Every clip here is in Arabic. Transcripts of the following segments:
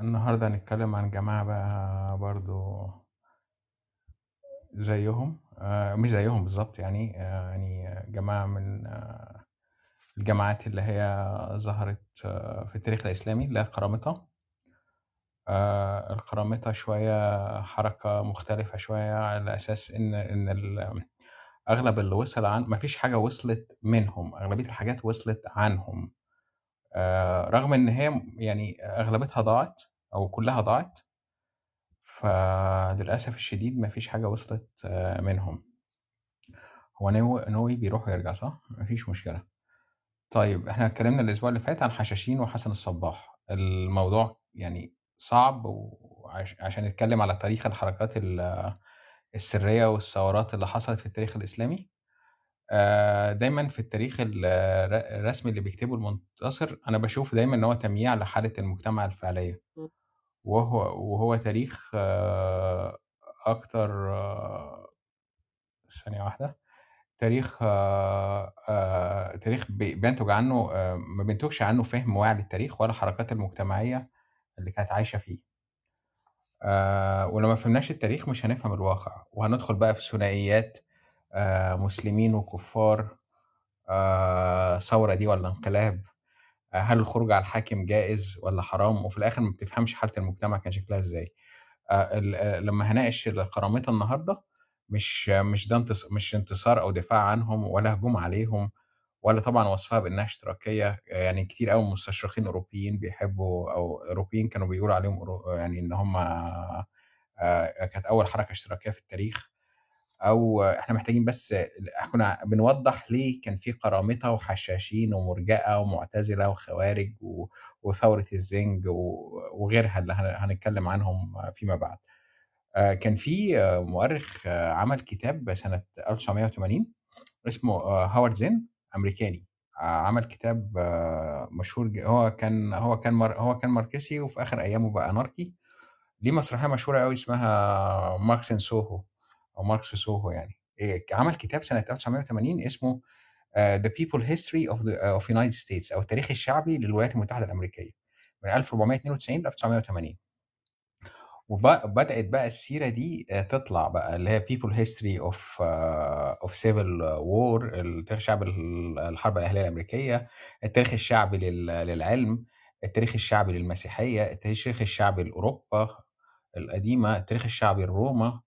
النهاردة هنتكلم عن جماعة بقى برضو زيهم. آه، مش زيهم بالظبط يعني آه، يعني جماعة من آه، الجماعات اللي هي ظهرت في التاريخ الإسلامي اللي هي القرامطة القرامطة شوية حركة مختلفة شوية على أساس إن إن أغلب اللي وصل عن مفيش حاجة وصلت منهم أغلبية الحاجات وصلت عنهم. رغم إن هي يعني أغلبيتها ضاعت أو كلها ضاعت فللأسف الشديد ما فيش حاجة وصلت آه، منهم. هو نووي بيروح ويرجع صح؟ مفيش مشكلة. طيب إحنا اتكلمنا الأسبوع اللي فات عن حشاشين وحسن الصباح. الموضوع يعني صعب وعشان نتكلم على تاريخ الحركات السرية والثورات اللي حصلت في التاريخ الإسلامي. آه، دايما في التاريخ الرسمي اللي بيكتبه المنتصر أنا بشوف دايما إن هو تمييع لحالة المجتمع الفعلية. وهو وهو تاريخ آه، أكتر آه، ثانية واحدة. تاريخ آه، تاريخ بينتج عنه ما بينتجش عنه فهم واعي للتاريخ ولا الحركات المجتمعية اللي كانت عايشة فيه. ولو ما فهمناش التاريخ مش هنفهم الواقع. وهندخل بقى في ثنائيات مسلمين وكفار ثورة دي ولا انقلاب. هل الخروج على الحاكم جائز ولا حرام؟ وفي الآخر ما بتفهمش حالة المجتمع كان شكلها إزاي. آه، آه، لما هناقش القرامطه النهارده مش مش ده مش انتصار أو دفاع عنهم ولا هجوم عليهم ولا طبعا وصفها بأنها اشتراكية يعني كتير قوي مستشرقين أوروبيين بيحبوا أو أوروبيين كانوا بيقولوا عليهم يعني إن هم آه، كانت أول حركة اشتراكية في التاريخ أو إحنا محتاجين بس كنا بنوضح ليه كان في قرامطه وحشاشين ومرجئة ومعتزلة وخوارج وثورة الزنج وغيرها اللي هنتكلم عنهم فيما بعد. آه، كان في مؤرخ عمل كتاب سنة 1980 اسمه هاورد زين أمريكاني. عمل كتاب مشهور هو كان هو كان هو كان ماركسي وفي آخر أيامه بقى أناركي. ليه مسرحية مشهورة قوي اسمها Marx in Soho أو ماركس في سوهو يعني. إيه، عمل كتاب سنة 1980 اسمه History of the uh, of United States أو التاريخ الشعبي للولايات المتحدة الأمريكية. من 1492 ل 1980 وبدأت بقى السيرة دي آه، تطلع بقى اللي هي People History of uh, of Civil War التاريخ الشعبي الحرب الأهلية الأمريكية التاريخ الشعبي للعلم التاريخ الشعبي للمسيحية التاريخ الشعبي لأوروبا القديمة التاريخ الشعبي لروما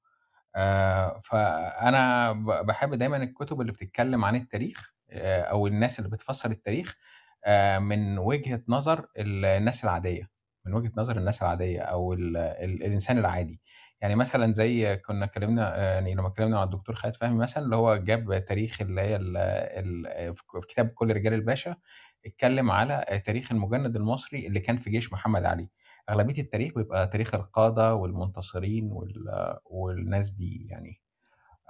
آه، فأنا بحب دايمًا الكتب اللي بتتكلم عن التاريخ آه، أو الناس اللي بتفسّر التاريخ آه، من وجهة نظر الناس العادية، من وجهة نظر الناس العادية أو ال ال الإنسان العادي. يعني مثلًا زي كنا اتكلمنا يعني لمّا اتكلمنا مع الدكتور خالد فهمي مثلًا اللي هو جاب تاريخ اللي هي ال ال في كتاب كل رجال الباشا، اتكلم على تاريخ المجند المصري اللي كان في جيش محمد علي. أغلبية التاريخ بيبقى تاريخ القادة والمنتصرين والناس دي يعني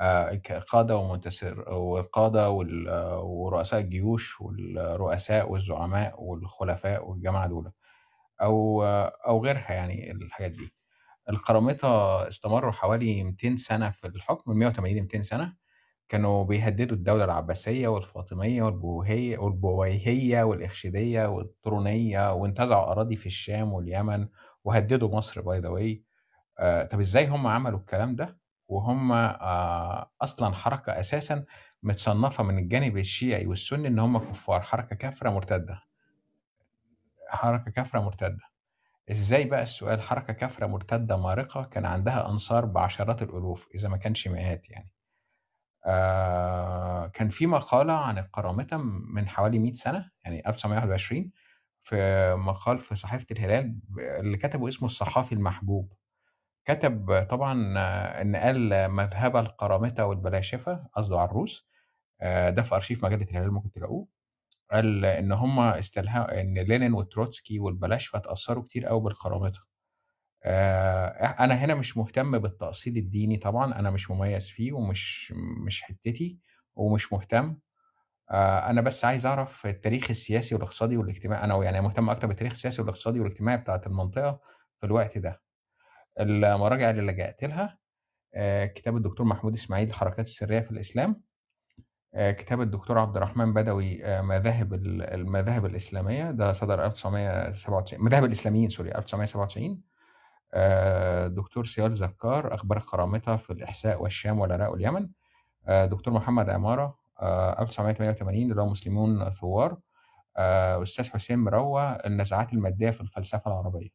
آه، قادة ومنتصر والقادة ورؤساء الجيوش والرؤساء والزعماء والخلفاء والجماعة دول أو أو غيرها يعني الحاجات دي. القرامطة استمروا حوالي 200 سنة في الحكم من 180 ل 200 سنة. كانوا بيهددوا الدولة العباسية والفاطمية والبوهية والبويهية والإخشيدية والطولونية وانتزعوا أراضي في الشام واليمن وهددوا مصر by the way طب إزاي هم عملوا الكلام ده؟ وهم آه أصلا حركة أساسا متصنفة من الجانب الشيعي والسني إن هم كفار حركة كافرة مرتدة. حركة كافره مرتدة. إزاي بقى السؤال حركة كافره مرتدة مارقة كان عندها أنصار بعشرات الألوف؟ إذا ما كانش مئات يعني. آه كان في مقالة عن القرامطة من حوالي 100 سنة يعني 1921 في مقال في صحيفة الهلال اللي كتبه اسمه الصحافي المحجوب كتب طبعا إن قال مذهب القرامطة والبلاشفة قصده على الروس آه، ده في أرشيف مجلة الهلال ممكن تلاقوه. قال إن هم استلها إن لينين وتروتسكي والبلاشفة اتأثروا كتير قوي بالقرامطة آه، أنا هنا مش مهتم بالتقصيد الديني طبعا أنا مش مميز فيه ومش مش حتتي ومش مهتم. آه، أنا بس عايز أعرف التاريخ السياسي والاقتصادي والاجتماعي أنا يعني مهتم أكتر بالتاريخ السياسي والاقتصادي والاجتماعي بتاعت المنطقة في الوقت ده. المراجع اللي لجأت لها آه، كتاب الدكتور محمود إسماعيل الحركات السرية في الإسلام. كتاب الدكتور عبد الرحمن بدوي آه، مذاهب ال- المذاهب الإسلامية ده صدر 1997 مذاهب الإسلاميين سوري 1997 آه، دكتور سياد زكار أخبار القرامطه في الإحساء والشام والعراق واليمن. آه، دكتور محمد عمارة آه، 1988 اللي هو مسلمون ثوار. آه، أستاذ حسين مروة النزعات المادية في الفلسفة العربية.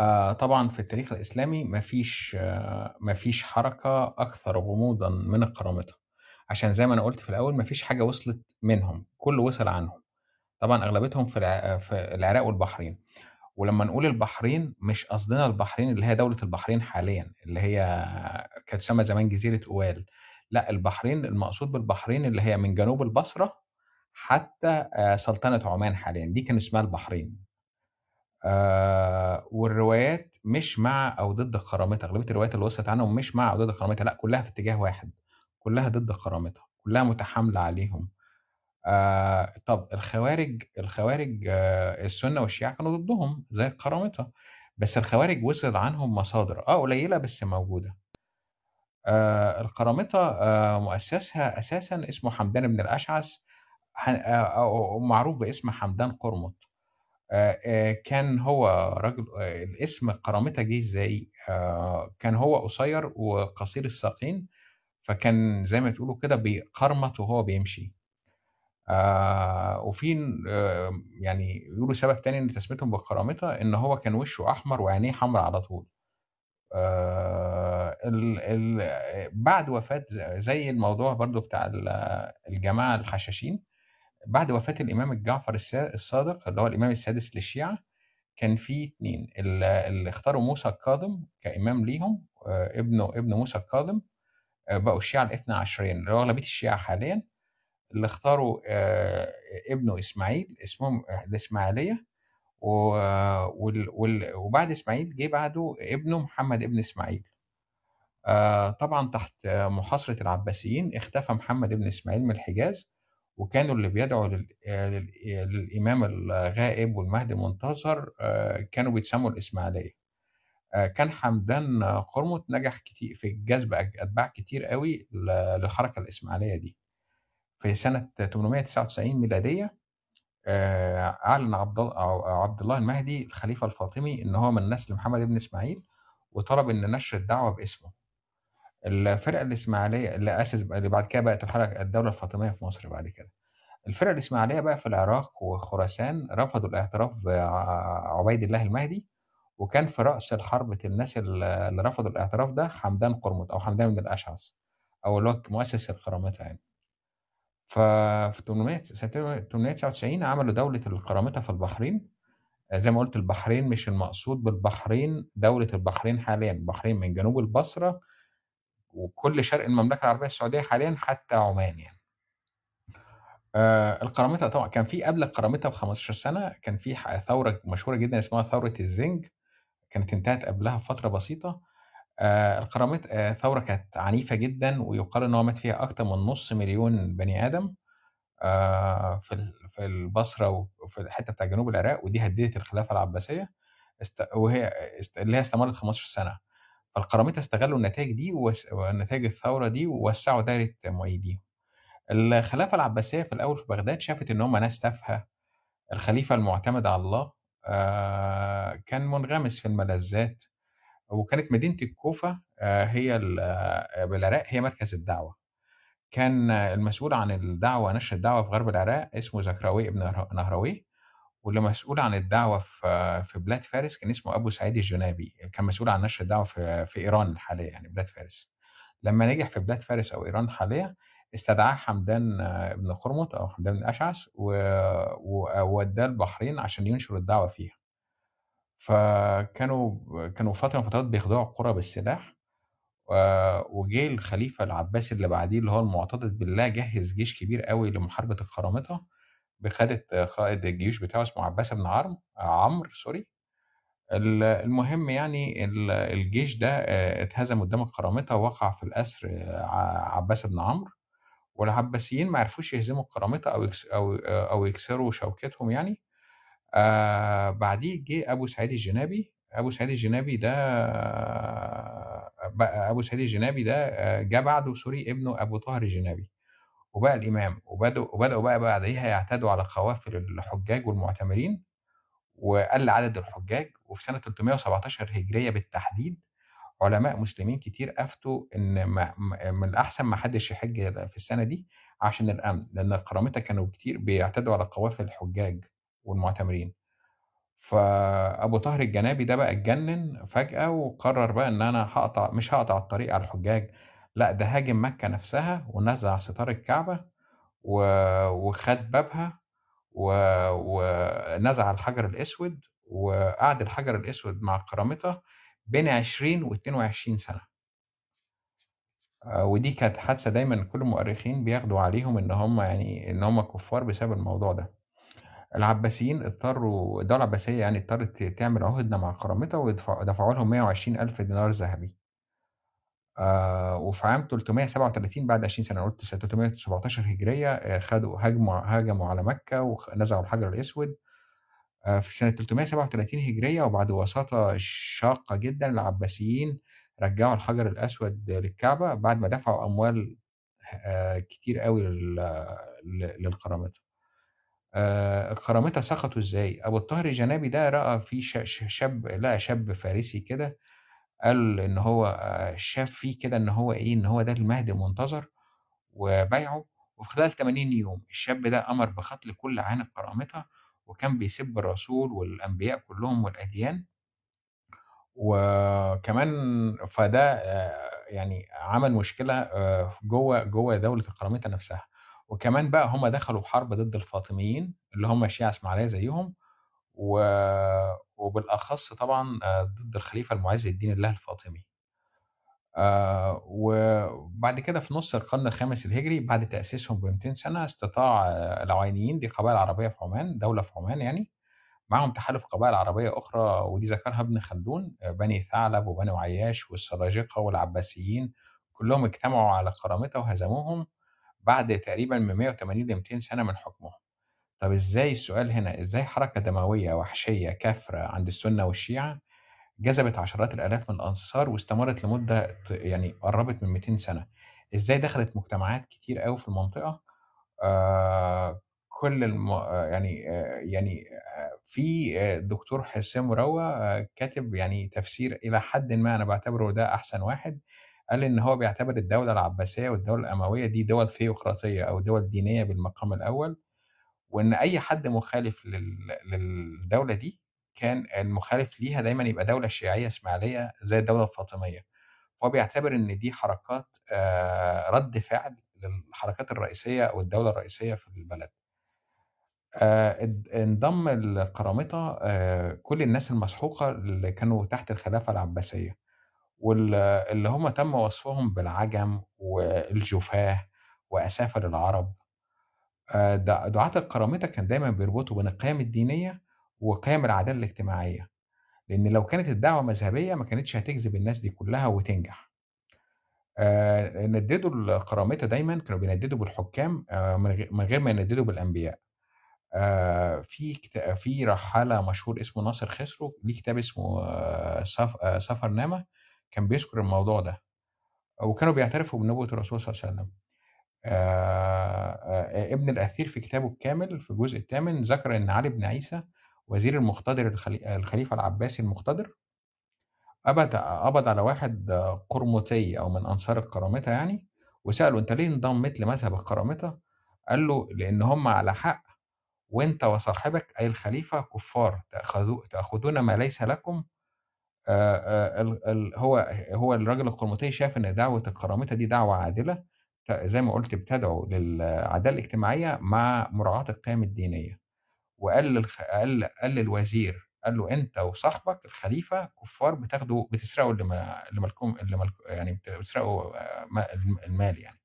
آه، طبعا في التاريخ الإسلامي مفيش آه، مفيش حركة أكثر غموضا من القرامطة. عشان زي ما أنا قلت في الأول مفيش حاجة وصلت منهم كله وصل عنهم. طبعا أغلبيتهم في الع- في العراق والبحرين. ولما نقول البحرين مش قصدنا البحرين اللي هي دولة البحرين حاليا اللي هي كانت تسمى زمان جزيرة أوال. لا البحرين المقصود بالبحرين اللي هي من جنوب البصرة حتى آه، سلطنة عمان حاليا. دي كان اسمها البحرين. آه والروايات مش مع أو ضد القرامطه أغلبية الروايات اللي وصلت عنهم مش مع أو ضد القرامطه لا كلها في اتجاه واحد. كلها ضد القرامطه كلها متحاملة عليهم. آه طب الخوارج الخوارج آه السنة والشيعة كانوا ضدهم زي القرامطه بس الخوارج وصل عنهم مصادر آه قليلة بس موجودة. آه القرامطه آه مؤسسها أساسا اسمه حمدان بن الأشعث ح- آه، معروف باسم حمدان قرمط. آه، آه، كان هو رجل آه، الاسم قرامطة جه إزاي؟ كان هو قصير وقصير الساقين فكان زي ما تقولوا كده بيقرمط وهو بيمشي. آه وفي آه يعني يقولوا سبب تاني إن تسميتهم بالقرامطة إن هو كان وشه أحمر وعينيه حمراء على طول. آه ال ال بعد وفاة زي الموضوع برضو بتاع ال- الجماعة الحشاشين بعد وفاة الإمام الجعفر الصادق اللي هو الإمام السادس للشيعة كان في اتنين ال- اللي اختاروا موسى الكاظم كإمام ليهم آه، ابنه ابن موسى الكاظم بقوا الشيعة الاثنى عشرين. اللي هو أغلبية الشيعة حاليا اللي اختاروا آه، ابنه إسماعيل اسمهم آه، الإسماعيلية وبعد إسماعيل جه بعده ابنه محمد ابن إسماعيل. آه، طبعا تحت آه، محاصرة العباسيين اختفى محمد بن إسماعيل من الحجاز. وكانوا اللي بيدعوا لل- آه، لل- آه، للإمام الغائب والمهدي المنتظر آه، كانوا بيتسموا الإسماعيلية. آه، كان حمدان آه، قرمط نجح كتير في جذب أتباع كتير قوي للحركة الإسماعيلية دي. في سنة 899 ميلادية آه، أعلن عبد الله المهدي الخليفة الفاطمي إن هو من نسل محمد بن إسماعيل وطلب إن نشر الدعوة باسمه. الفرقة الإسماعيلية اللي أسس اللي بعد كده بقت الحركة الدولة الفاطمية في مصر بعد كده. الفرقة الإسماعيلية بقى في العراق وخراسان رفضوا الاعتراف بعبيد الله المهدي وكان في رأس الحرب الناس اللي رفضوا الاعتراف ده حمدان قرمط أو حمدان بن الأشعث أو اللي هو مؤسس القرامطة يعني. ففي 800 سنة 899 عملوا دولة القرامطة في البحرين. زي ما قلت البحرين مش المقصود بالبحرين دولة البحرين حاليا البحرين من جنوب البصرة وكل شرق المملكة العربية السعودية حاليا حتى عمان يعني. آه القرامطة طبعا كان في قبل القرامطة ب 15 سنة كان في ثورة مشهورة جدا اسمها ثورة الزنج. كانت انتهت قبلها بفترة بسيطة آه القرامطة آه ثورة كانت عنيفة جدا ويقال إن هو مات فيها أكتر من نص مليون بني آدم آه في في البصرة وفي الحتة بتاع جنوب العراق ودي هددت الخلافة العباسية است... وهي است... اللي هي استمرت 15 سنة. فالقرامطة استغلوا النتائج دي ونتائج الثورة دي ووسعوا دائرة مؤيديهم الخلافة العباسية في الأول في بغداد شافت إن هم ناس تافهة الخليفة المعتمد على الله كان منغمس في الملذات وكانت مدينة الكوفة آه، هي آه، بالعراق هي مركز الدعوة. كان آه، المسؤول عن الدعوة نشر الدعوة في غرب العراق اسمه زكراوي ابن نهر- نهروي. واللي مسؤول عن الدعوة في في بلاد فارس كان اسمه أبو سعيد الجنابي. كان مسؤول عن نشر الدعوة في في إيران الحالية يعني بلاد فارس. لما نجح في بلاد فارس أو إيران الحالية استدعاه حمدان بن قرمط أو حمدان بن و- ووداه البحرين عشان ينشر الدعوة فيها. فكانوا كانوا فترة من فترات بيخضعوا القرى بالسلاح وجه الخليفة العباسي اللي بعديه اللي هو المعتضد بالله جهز جيش كبير قوي لمحاربة القرامطة بقيادة قائد الجيوش بتاعه اسمه عباس بن عرم عمرو sorry. ال- المهم يعني ال- الجيش ده آه، اتهزم قدام القرامطة ووقع في الأسر آه، عباس بن عمرو. والعباسيين ما عرفوش يهزموا القرامطة أو يكس أو أو يكسروا شوكتهم يعني. آآ بعديه جه أبو سعيد الجنابي، أبو سعيد الجنابي ده أبو سعيد الجنابي ده جه بعده sorry ابنه أبو طاهر الجنابي، وبقى وبدؤوا وبدأوا بقى بعديها يعتدوا على قوافل الحجاج والمعتمرين، وقل عدد الحجاج، وفي سنة 317 هجرية بالتحديد. علماء مسلمين كتير أفتوا إن ما من الأحسن ما حدش يحج في السنة دي عشان الأمن، لأن القرامطة كانوا كتير بيعتدوا على قوافل الحجاج والمعتمرين. فأبو طاهر الجنابي ده بقى اتجنن فجأة وقرر بقى إن أنا هاقطع مش هاقطع الطريق على الحجاج، لأ ده هاجم مكة نفسها ونزع ستار الكعبة و وخد بابها ونزع الحجر الأسود، وقعد الحجر الأسود مع القرامطة بين 20 و22 سنة. آآ ودي كانت حادثة دايمًا كل المؤرخين بياخدوا عليهم إن هم يعني إن هم كفار بسبب الموضوع ده. العباسيين اضطروا الدولة العباسية يعني اضطرت تعمل عهدة مع القرامطة ويدفع دفعوا لهم 120,000 دينار ذهبي. آآ وفي عام 337 بعد 20 سنة، قُلت سنة 317 هجرية آآ خدوا هاجموا هاجموا على مكة وخ نزعوا الحجر الأسود. آآ في سنة 337 هجرية وبعد وساطة شاقة جدًا العباسيين رجعوا الحجر الأسود للكعبة بعد ما دفعوا أموال آآ كتير ل للقرامطة. آآ القرامطة سقطوا إزاي؟ أبو الطاهر الجنابي ده رأى في شاب لقى شاب فارسي كده قال إن هو شاف فيه كده إن هو إيه، إن هو ده المهدي المنتظر وبايعه، وفي خلال 80 يوم الشاب ده أمر بقتل كل عان القرامطة، وكان بيسب الرسول والأنبياء كلهم والأديان. وكمان فده آآ يعني عمل مشكلة آآ جوّه جوّه دولة القرامطة نفسها، وكمان بقى هم دخلوا حرب ضد الفاطميين اللي هم شيعة إسماعيلية زيهم، و وبالأخص طبعًا آآ ضد الخليفة المُعز الدين الله الفاطمي. آآ وبعد كده في نُص القرن الخامس الهجري بعد تأسيسهم ب200 سنة استطاع العوينيين دي قبائل عربية في عمان، دولة في عمان يعني، معاهم تحالف قبائل عربية أخرى ودي ذكرها ابن خلدون بني ثعلب وبنو عياش والسلاجقة والعباسيين كلهم اجتمعوا على القرامطة وهزموهم بعد تقريبًا من 180 ل200 سنة من حكمهم. طب إزاي السؤال هنا، إزاي حركة دموية وحشية كافرة عند السنة والشيعة جذبت عشرات الآلاف من الأنصار واستمرت لمدة ت يعني قرّبت من 200 سنة؟ إزاي دخلت مجتمعات كتير أوي في المنطقة آآ كل الم يعني آآ يعني في آآ الدكتور حسام مروة كاتب يعني تفسير إلى حدٍ ما أنا باعتبره ده أحسن واحد، قال إن هو بيعتبر الدولة العباسية والدولة الأموية دي دول ثيوقراطية أو دول دينية بالمقام الأول، وإن أي حد مخالف لل للدولة دي كان المخالف ليها دايمًا يبقى دولة شيعية إسماعيلية زي الدولة الفاطمية، فهو بيعتبر إن دي حركات آآ رَد فعل للحركات الرئيسية أو الدولة الرئيسية في البلد. اد انضم القرامطة آآ كل الناس المسحوقة اللي كانوا تحت الخلافة العباسية، وال اللي هم تم وصفهم بالعجم والجُفاة وأسافل العرب. دعاة القرامطة كان دايمًا بيربطوا بين القيم الدينية وقيم العدالة الاجتماعية، لإن لو كانت الدعوة مذهبية ما كانتش هتجذب الناس دي كلها وتنجح. آآ نددوا القرامطة دايمًا كانوا بينددوا بالحكام آآ من غير ما ينددوا بالأنبياء. آآ في كت في رحالة مشهور اسمه ناصر خسرو ليه كتاب اسمه سف سفرنامة كان بيذكر الموضوع ده، وكانوا بيعترفوا بنبوة الرسول صلى الله عليه وسلم. آآ ابن الأثير في كتابه الكامل في الجزء الثامن ذكر إن علي بن عيسى وزير المقتدر الخلي الخليفة العباسي المقتدر قبض قبض على واحد قرمطي أو من أنصار القرامطة يعني، وسأله أنت ليه انضميت لمذهب القرامطة؟ قال له لإن هم على حق وأنت وصاحبك أي الخليفة كفار تأخذو تأخذون ما ليس لكم هو هو الراجل القرمطي شاف إن دعوة القرامطة دي دعوة عادلة ت زي ما قُلت بتدعو للعدالة الاجتماعية مع مراعاة القيم الدينية، وقال للخ قال قال للوزير قال له أنت وصاحبك الخليفة كفار بتاخدوا بتسرقوا اللي ما اللي مالكم اللي مالك يعني بتسرقوا الم المال يعني.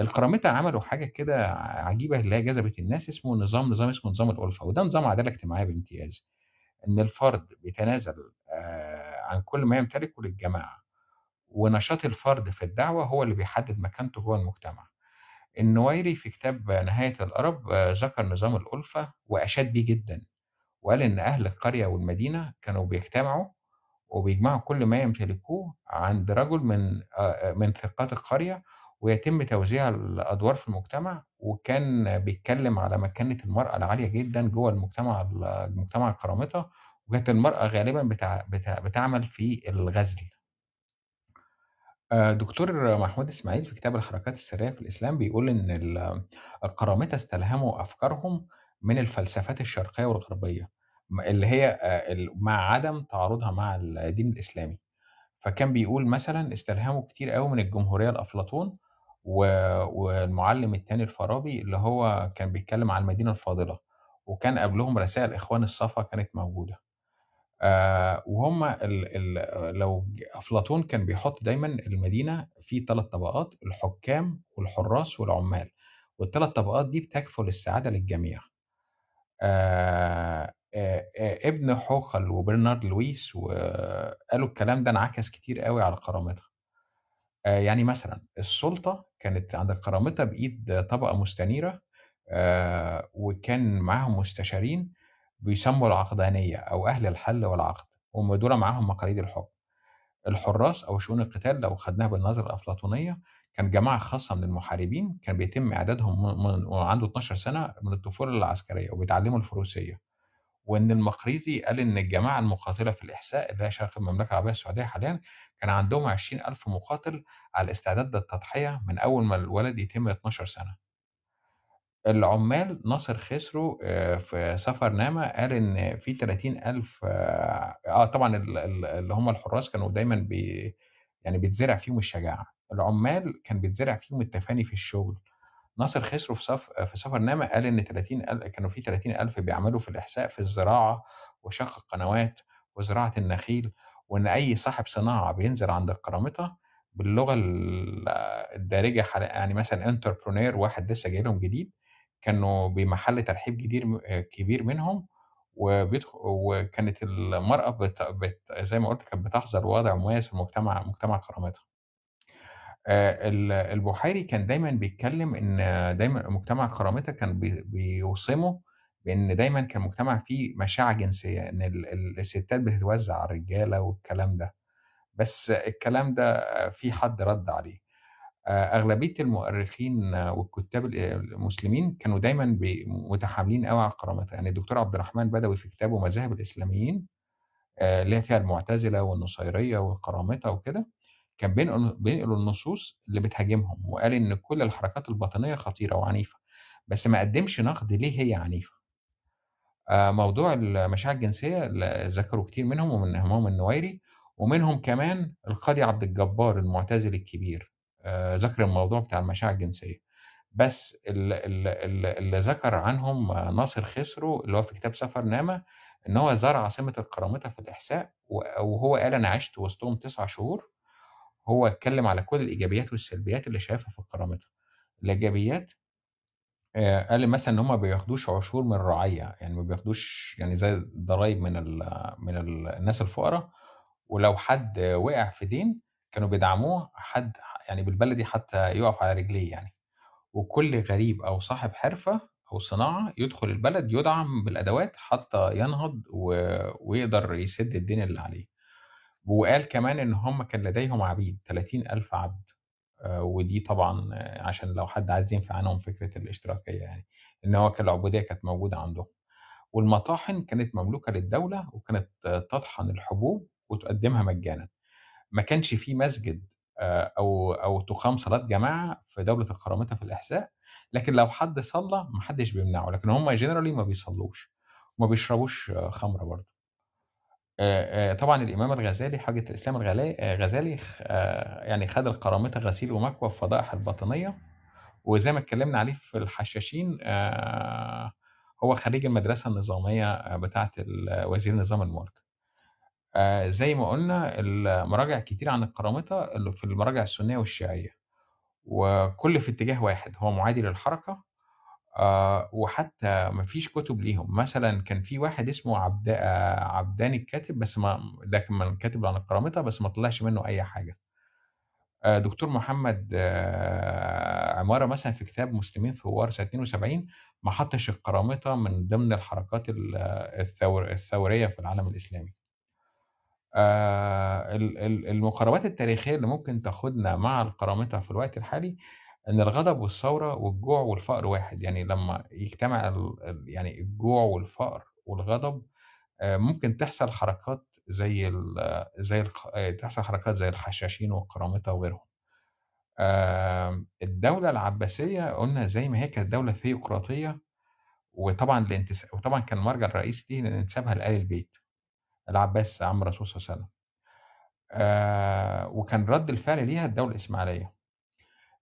القرامطة عملوا حاجة كده عجيبة اللي هي جذبت الناس اسمه نظام نظام اسمه نظام الألفة، وده نظام عدالة اجتماعية بامتياز، إن الفرد بيتنازل آآ عن كل ما يمتلكه للجماعة، ونشاط الفرد في الدعوة هو اللي بيحدد مكانته جوه المجتمع. النويري في كتاب نهاية الأرب آه، ذكر نظام الألفة وأشاد بيه جدا وقال إن أهل القرية والمدينة كانوا بيجتمعوا وبيجمعوا كل ما يمتلكوه عند رجل من آه، من ثقات القرية ويتم توزيع الأدوار في المجتمع وكان بيتكلم على مكانة المرأة العالية جدا جوه المجتمع المجتمع القرامطة وكانت المرأة غالبا بتع... بتع... بتعمل في الغزل. آه، دكتور محمود إسماعيل في كتاب الحركات السرية في الإسلام بيقول إن ال- القرامطة استلهموا أفكارهم من الفلسفات الشرقية والغربية اللي هي آه، مع عدم تعارضها مع الدين الإسلامي. فكان بيقول مثلا استلهموا كتير قوي من الجمهورية لأفلاطون و- والمعلم التاني الفارابي اللي هو كان بيتكلم عن المدينة الفاضلة وكان قبلهم رسائل إخوان الصفا كانت موجودة. آه وهم ال ال لو أفلاطون كان بيحط دايما المدينة في ثلاث طبقات الحكام والحراس والعمال. والثلاث طبقات دي بتكفل السعادة للجميع. آه آه آه ابن حوخل وبرنارد لويس وقالوا الكلام ده انعكس كتير قوي على كرامتها. آه يعني مثلا السلطة كانت عند الكرامطة بإيد طبقة مستنيرة آه وكان معاهم مستشارين بيسموا العقدانية أو أهل الحل والعقد هم دول معاهم مقاليد الحكم الحراس أو شؤون القتال لو خدناها بالنظرة الأفلاطونية كان جماعة خاصة من المحاربين كان بيتم إعدادهم من وعنده 12 سنة من الطفولة العسكرية وبيتعلموا الفروسية. وإن المقريزي قال إن الجماعة المقاتلة في الإحساء اللي هي شرق المملكة العربية السعودية حاليا كان عندهم 20 ألف مقاتل على الاستعداد للتضحية من أول ما الولد يتم 12 سنة. العمال ناصر خسرو آه، في سفر نامة قال إن في 30 ألف آه آه، طبعا ال- ال- اللي هم الحراس كانوا دايما بي يعني بيتزرع فيهم الشجاعة. العمال كان بيتزرع فيهم التفاني في الشغل. ناصر خسرو في سف... في سفر نامة قال إن 30 ألف كانوا في 30 ألف بيعملوا في الإحساء في الزراعة وشق القنوات وزراعة النخيل وإن أي صاحب صناعة بينزل عند القرامطة باللغة ال- الدارجة يعني مثلا entrepreneur واحد لسه جاي لهم جديد كانوا بمحل ترحيب كبير كبير منهم وكانت المرأة بت... بت... زي ما قلت كانت بتحظى بوضع مميز في المجتمع مجتمع القرامطة. آه، ال- البحيري كان دايما بيتكلم إن دايما مجتمع القرامطة كان بي- بيوصمه بإن دايما كان مجتمع فيه مشاعة جنسية إن ال- ال- الستات بتتوزع على الرجالة والكلام ده. بس الكلام ده في حد رد عليه. آه، أغلبية المؤرخين والكتاب المسلمين كانوا دايما متحاملين قوي على كرامتها يعني الدكتور عبد الرحمن بدوي في كتابه مذاهب الإسلاميين آه، اللي هي فيها المعتزلة والنصيرية والقرامطة وكده كان بينقل بينقل النصوص اللي بتهاجمهم وقال إن كل الحركات الباطنية خطيرة وعنيفة بس ما قدمش نقد ليه هي عنيفة. آه، موضوع المشاعر الجنسية اللي ذكروا كتير منهم ومن أهمهم النويري ومنهم كمان القاضي عبد الجبار المعتزلي الكبير. ذكر الموضوع بتاع المشاعر الجنسية. بس ال- ال- ال- اللي ذكر عنهم آه، ناصر خسرو اللي هو في كتاب سفر نامة إن هو زار عاصمة القرامطة في الإحساء و- وهو قال أنا عشت وسطهم تسع شهور. هو اتكلم على كل الإيجابيات والسلبيات اللي شايفها في القرامطة الإيجابيات آه، قال مثلا إن هم ما بياخدوش عشور من الرعيه يعني ما بياخدوش يعني زي ضرائب من ال من ال الناس الفقراء ولو حد وقع في دين كانوا بيدعموه حد يعني بالبلدي حتى يقف على رجليه يعني. وكل غريب أو صاحب حرفة أو صناعة يدخل البلد يدعم بالأدوات حتى ينهض و- ويقدر يسد الدين اللي عليه. وقال كمان إن هم كان لديهم عبيد 30 ألف عبد. آه، ودي طبعا عشان لو حد عايز ينفع عنهم فكرة الاشتراكية يعني. إن هو كان العبودية كانت موجودة عندهم. والمطاحن كانت مملوكة للدولة وكانت تطحن الحبوب وتقدمها مجانا. ما كانش في مسجد أو أو تقام صلاة جماعة في دولة القرامطة في الاحساء لكن لو حد صلى ما حدش بيمنعه لكن هم جنرالي ما بيصلوش وما بيشربوش خمرة برضه. طبعا الإمام الغزالي حاجة الإسلام الغلا- غزالي آه، يعني خد القرامطة غسيل ومكوى في فضائح الباطنية وزي ما اتكلمنا عليه في الحشاشين هو خريج المدرسة النظامية بتاعة وزير نظام الملك. آه، زي ما قلنا المراجع كتير عن القرامطة اللي في المراجع السنية والشيعية وكل في اتجاه واحد هو معادي للحركة آه وحتى ما فيش كتب ليهم. مثلا كان في واحد اسمه عبد آه عبداني الكاتب بس ما ده كان كاتب عن القرامطة بس ما طلعش منه أي حاجة. آه، دكتور محمد عمارة مثلا في كتاب مسلمين ثوار سنة 72 ما حطش القرامطة من ضمن الحركات ال- الثور الثورية في العالم الإسلامي. ال- ال- المقاربات التاريخية اللي ممكن تاخدنا مع القرامطة في الوقت الحالي إن الغضب والثورة والجوع والفقر واحد يعني لما يجتمع يعني الجوع والفقر والغضب آه، ممكن تحصل حركات زي زي آه، تحصل حركات زي الحشاشين والقرامطة وغيرهم آم، الدولة العباسية قلنا زي ما هي كانت دولة ثيوقراطية وطبعا. وطبعا كان المرجع الرئيسي ليه انتسابها لآل البيت العباس عم الرسول صلى الله عليه وسلم. آه وكان رد الفعل ليها الدولة الإسماعيلية.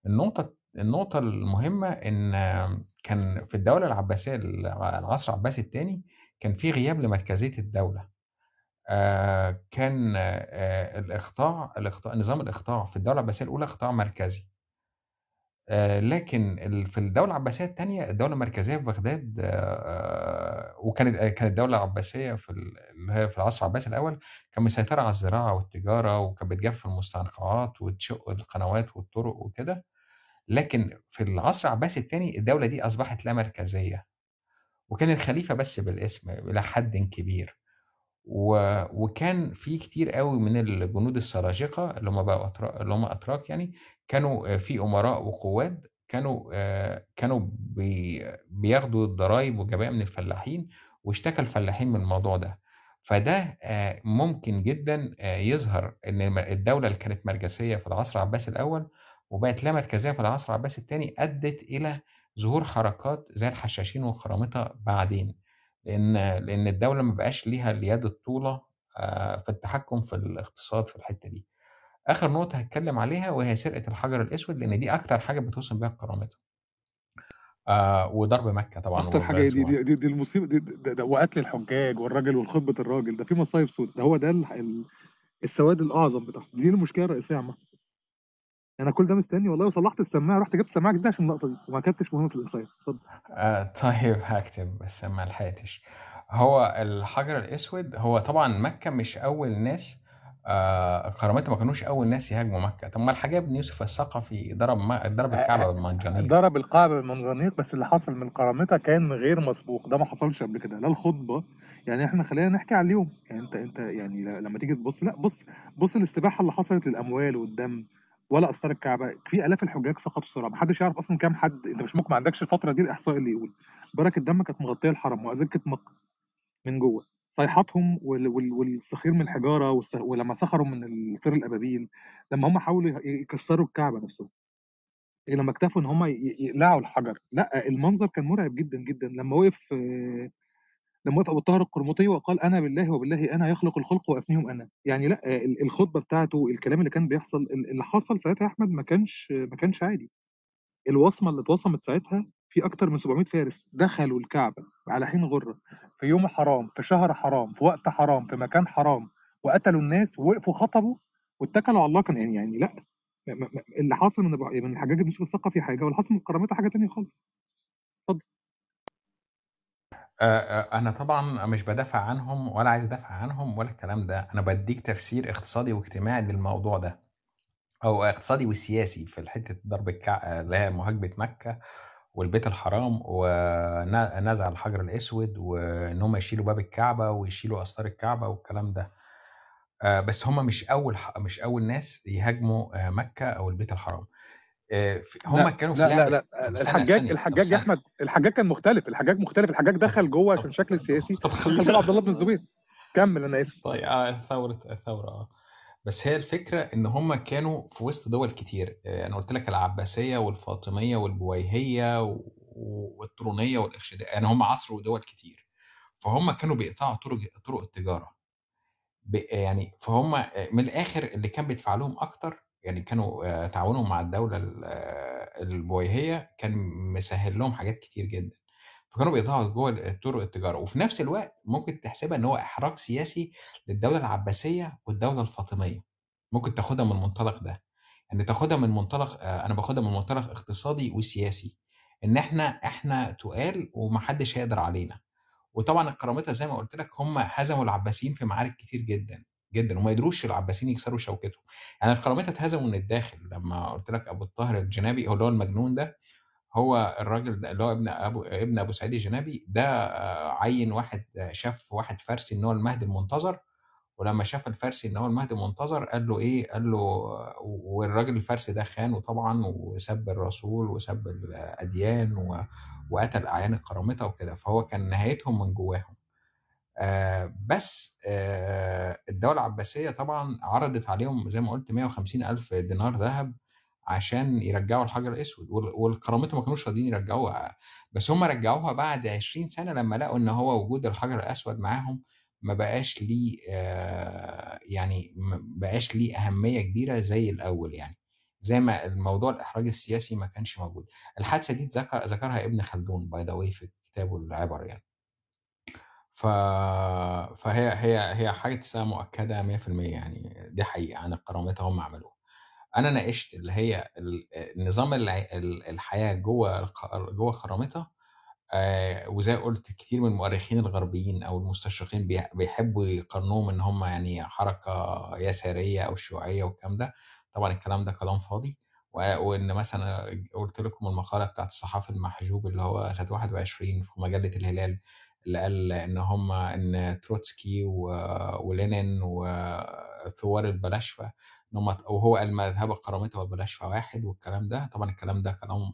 النقطة النقطة المهمة إن كان في الدولة العباسية العصر العباسي الثاني كان في غياب لمركزية الدولة. آه كان آه الإخضاع الإخضاع نظام الإخضاع في الدولة العباسية الأولى إخضاع مركزي. آه، لكن في الدولة العباسية الثانية الدولة المركزية في بغداد آه، وكانت آه، كانت الدولة العباسية في ال- اللي هي في العصر العباسي الأول كان مسيطرة على الزراعة والتجارة وكانت بتجف المستنقعات وتشق القنوات والطرق وكده. لكن في العصر العباسي الثاني الدولة دي أصبحت لا مركزية. وكان الخليفة بس بالاسم إلى حد كبير. و... وكان في كتير قوي من الجنود السلاجقة اللي هم بقى اللي هم أتراك يعني كانوا آه، في أمراء وقواد كانوا آه، كانوا بي... بياخدوا الضرايب والجباية من الفلاحين واشتكى الفلاحين من الموضوع ده فده آه، ممكن جدا يظهر إن الدولة اللي كانت مركزية في العصر العباسي الأول وبقت لا مركزية في العصر العباسي الثاني أدت إلى ظهور حركات زي الحشاشين والخرامطة بعدين لأن لأن الدولة ما بقاش ليها اليد الطولة آه، في التحكم في الاقتصاد في الحتة دي. آخر نقطة هتكلم عليها وهي سرقة الحجر الأسود لأن دي أكتر حاجة بتوصم بيها الكرامطة. آه وضرب مكة طبعا اخطر حاجة دي. دي, دي, دي المصيبة دي ده, ده وقتل الحجاج والراجل والخطبة الراجل ده في مصايب سود ده هو ده ال- ال- السواد الأعظم بتاعهم دي المشكلة الرئيسية عامة أنا كل ده مستني والله وصلحت السماعة رحت جبت سماعة جديدة عشان اللقطه دي وما كتبتش مهم في الانسايت اتفضل آه طيب هكتب بس ما لحقتش. هو الحجر الأسود هو طبعا مكة مش أول ناس آه ما كانوش أول ناس يهاجموا مكة. طب ما الحجاج بن يوسف الثقفي ضرب ما ضرب الكعبة بالمنجنيق. ضرب القاعده بالمنجنيق بس اللي حصل من قرامتها كان غير مسبوق. ده ما حصلش قبل كده لا الخطبة. يعني إحنا خلينا نحكي على اليوم. يعني انت أنت يعني لما تيجي تبص لا بص بص الاستباحة اللي حصلت للأموال والدم ولا اسطار الكعبة. في آلاف الحجاج سقطوا بسرعة محدش يعرف أصلا كام حد. أنت مش ممكن ما عندكش الفترة دي الاحصاء اللي يقول. بركه الدم كانت مغطية الحرم واذكت مكه من جوه. صيحاتهم وال- وال- والصخير من الحجارة ولما سخروا من الطير الأبابيل لما هم حاولوا يكسروا الكعبة نفسها لما اكتفوا إن هم يقلعوا الحجر. لأ المنظر كان مرعب جدا جدا. لما وقف لما وقف أبو الطاهر القرمطي وقال أنا بالله وبالله أنا يخلق الخلق وافنيهم أنا. يعني لأ ال- الخطبة بتاعته الكلام اللي كان بيحصل ال- اللي حصل ساعتها يا أحمد ما كانش ما كانش عادي. الوصمة اللي اتوصمت ساعتها في أكتر من 700 فارس دخلوا الكعبة على حين غرة في يوم حرام في شهر حرام في وقت حرام في مكان حرام وقتلوا الناس ووقفوا خطبوا واتكلوا على الله كان يعني يعني لأ اللي حاصل من من الحجاج بن يوسف الثقفي حاجة واللي حاصل من الكرامات حاجة تانية خالص. اتفضل. آه، آه، أنا طبعا مش بدافع عنهم ولا عايز ادافع عنهم ولا الكلام ده أنا بديك تفسير اقتصادي واجتماعي للموضوع ده أو اقتصادي وسياسي في حتة ضرب الكع اللي هي مهاجمة مكة والبيت الحرام ونزع الحجر الأسود وإن هم يشيلوا باب الكعبة ويشيلوا استار الكعبة والكلام ده. آه، بس هم مش أول مش أول ناس يهاجموا آه، مكة أو البيت الحرام. آه، هم لا كانوا في لا لا لا استنى الحجاج الحجاج يا أحمد الحجاج كان مختلف الحجاج مختلف الحجاج دخل جوه عشان شكل سياسي طب خلينا عبد الله بن الزبير. كمل أنا آسف. طيب ثورة الثورة آه. بس هي الفكرة إن هم كانوا في وسط دول كتير. آه، أنا قلت لك العباسية والفاطمية والبويهية والطرونية والإرشادية يعني هم عصروا دول كتير. فهم كانوا بيقطعوا طرق طرق التجارة. يعني فهم آه، من الآخر اللي كان بيدفع لهم أكتر يعني كانوا آه، تعاونهم مع الدولة ال- البويهية كان مسهل لهم حاجات كتير جدا. فكانوا بيقطعوا جوه طرق التجاره وفي نفس الوقت ممكن تحسبها إن هو إحراج سياسي للدولة العباسية والدولة الفاطمية. ممكن تاخدها من المنطلق ده. ان تاخدها من منطلق آه، أنا باخدها من منطلق اقتصادي وسياسي. إن إحنا إحنا تقال ومحدش هيقدر علينا. وطبعا القرامطه زي ما قلت لك هم هزموا العباسيين في معارك كتير جدا جدا وما قدروش العباسيين يكسروا شوكته يعني القرامطه اتهزموا من الداخل لما قلت لك أبو الطاهر الجنابي هو اللي هو المجنون ده هو الراجل ده اللي هو ابن أبو ابن أبو سعيد الجنابي ده آه، عين واحد شاف واحد فارسي إن هو المهدي المنتظر ولما شاف الفارسي إن هو المهدي المنتظر قال له إيه؟ قال له والراجل الفارسي ده خانه طبعا وسب الرسول وسب الأديان وقتل أعيان القرامطه وكده فهو كان نهايتهم من جواهم. آه، بس آه، الدولة العباسية طبعا عرضت عليهم زي ما قلت 150 ألف دينار ذهب عشان يرجعوا الحجر الأسود وال- والكرامته ما كانوش راضيين يرجعوها. بس هم رجعوها بعد 20 سنة لما لقوا إن هو وجود الحجر الأسود معاهم ما بقاش ليه آه، يعني ما بقاش ليه أهمية كبيرة زي الأول يعني. زي ما الموضوع الإحراج السياسي ما كانش موجود. الحادثة دي ذكر ذكرها ابن خلدون by the way في كتابه العبر يعني. ف... فهي هي هي حاجة تحسها مؤكدة 100% يعني. دي حقيقة عن القرامطة هم عملوها. أنا ناقشت اللي هي ال- نظام الع- ال- الحياة جوه جوه القرامطة آه، وزي قلت كتير من المؤرخين الغربيين أو المستشرقين بيح- بيحبوا يقارنوهم ان هم يعني حركة يساريه أو شيوعية والكلام ده. طبعا الكلام ده كلام فاضي. وإن مثلا قلت لكم المقالة بتاعت الصحافي المحجوب اللي هو سنة 21 في مجلة الهلال اللي قال إن هم إن تروتسكي ولينين وثوار البلاشفة إن هم وهو قال مذهب القرامطه والبلاشفه واحد والكلام ده. طبعا الكلام ده كلام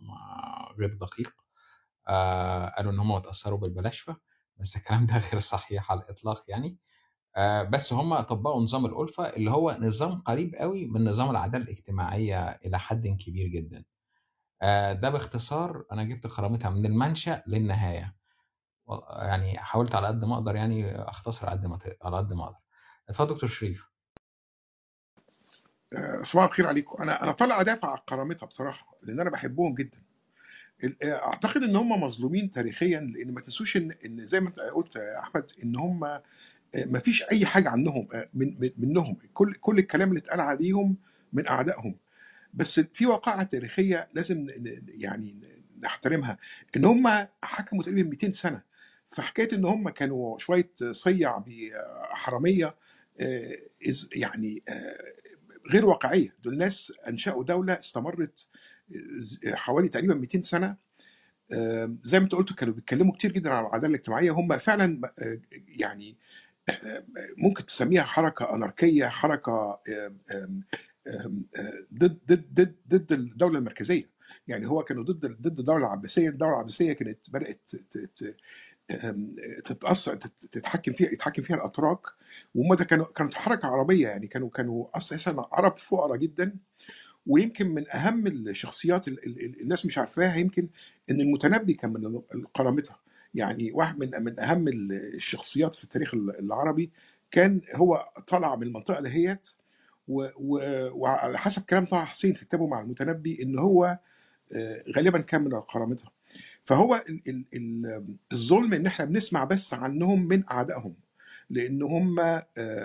غير دقيق. آه قالوا إن هم اتأثروا بالبلاشفة بس الكلام ده غير صحيح على الإطلاق يعني. آه بس هم طبقوا نظام الألفة اللي هو نظام قريب قوي من نظام العدالة الاجتماعية إلى حد كبير جدا. آه ده باختصار أنا جبت كرامتها من المنشأ للنهاية. يعني حاولت على قد ما أقدر يعني أختصر على قد ما على قد ما أقدر. اتفضل دكتور شريف. آه، صباح الخير عليكم. أنا أنا طالع أدافع عن كرامتها بصراحة لأن أنا بحبهم جدا. آه، أعتقد إن هم مظلومين تاريخيا لأن ما تنسوش إن إن زي ما أنت قلت يا أحمد إن هم ما فيش أي حاجة عنهم آه، من من- منهم. كل كل الكلام اللي اتقال عليهم من أعدائهم. بس في واقعة تاريخية لازم يعني نحترمها. إن هم حكموا تقريبا 200 سنة. فحكاية إن هم كانوا شوية صيع بحراميه آه، يعني آه، غير واقعية. دول ناس أنشأوا دولة استمرت ز- حوالي تقريبا 200 سنة. آه، زي ما قلت كانوا بيتكلموا كتير جدا عن العدالة الاجتماعية. هم فعلا آه، يعني آه، ممكن تسميها حركة أناركية حركة آه، ضد ضد ضد ضد الدولة المركزية. يعني هو كانوا ضد ضد الدولة العباسية. الدولة العباسية كانت بدأت تتأثر تت- تتحكم فيها يتحكم فيها الأتراك. وهم ده كانوا كانت حركة عربية يعني كانوا كانوا أساسا عرب فقراء جدا. ويمكن من أهم الشخصيات ال- ال- ال- الناس مش عارفاها يمكن إن المتنبي كان من القرامطه يعني واحد من من أهم الشخصيات في التاريخ العربي كان هو طلع من المنطقة دهيت وعلى حسب كلام طه حسين في كتابه مع المتنبي إن هو آه، غالبا كان من القرامطه فهو ال- ال- ال- الظلم إن إحنا بنسمع بس عنهم من أعدائهم لأن هم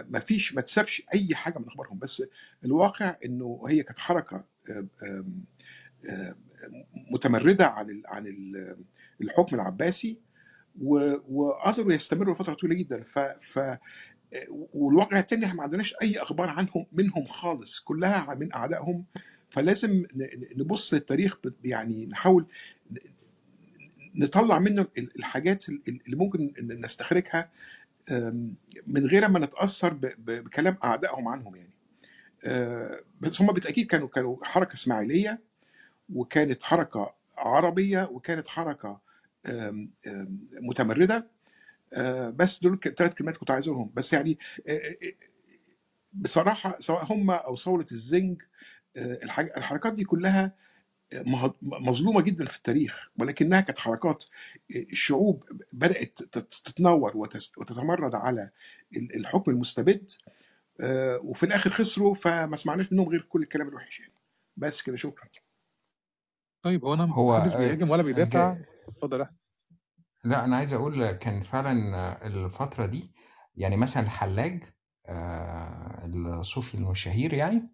ما فيش ما تسابش أي حاجة من أخبارهم. بس الواقع إنه هي كانت حركة آه، آم، متمردة عن عن ال- الحكم العباسي وقدروا يستمروا لفترة طويلة جدا. ف, ف والواقع التاني إحنا ما عندناش أي أخبار عنهم منهم خالص كلها من أعدائهم. فلازم نبص للتاريخ يعني نحاول نطلع منه ال- الحاجات ال- اللي ممكن نستخرجها من غير ما نتأثر بكلام أعدائهم عنهم يعني. أه، بس هم بالتأكيد كانوا كانوا حركة إسماعيلية وكانت حركة عربية وكانت حركة متمردة. أه، بس دول ثلاث كلمات كنت عايز أقولهم. بس يعني أه، بصراحة سواء هم أو ثوره الزنج الحركات دي كلها مظلومة جدا في التاريخ ولكنها كانت حركات الشعوب بدأت تت- تتنور وتتمرد على ال- الحكم المستبد آه، وفي الآخر خسروا فما سمعناش منهم غير كل الكلام الوحش يعني بس كده شكرا طيب هو أنا هو محدش بيهاجم ولا بيدافع. اتفضل. لا أنا عايز أقول كان فعلا الفترة دي يعني مثلا الحلاج آه، الصوفي الشهير يعني آه،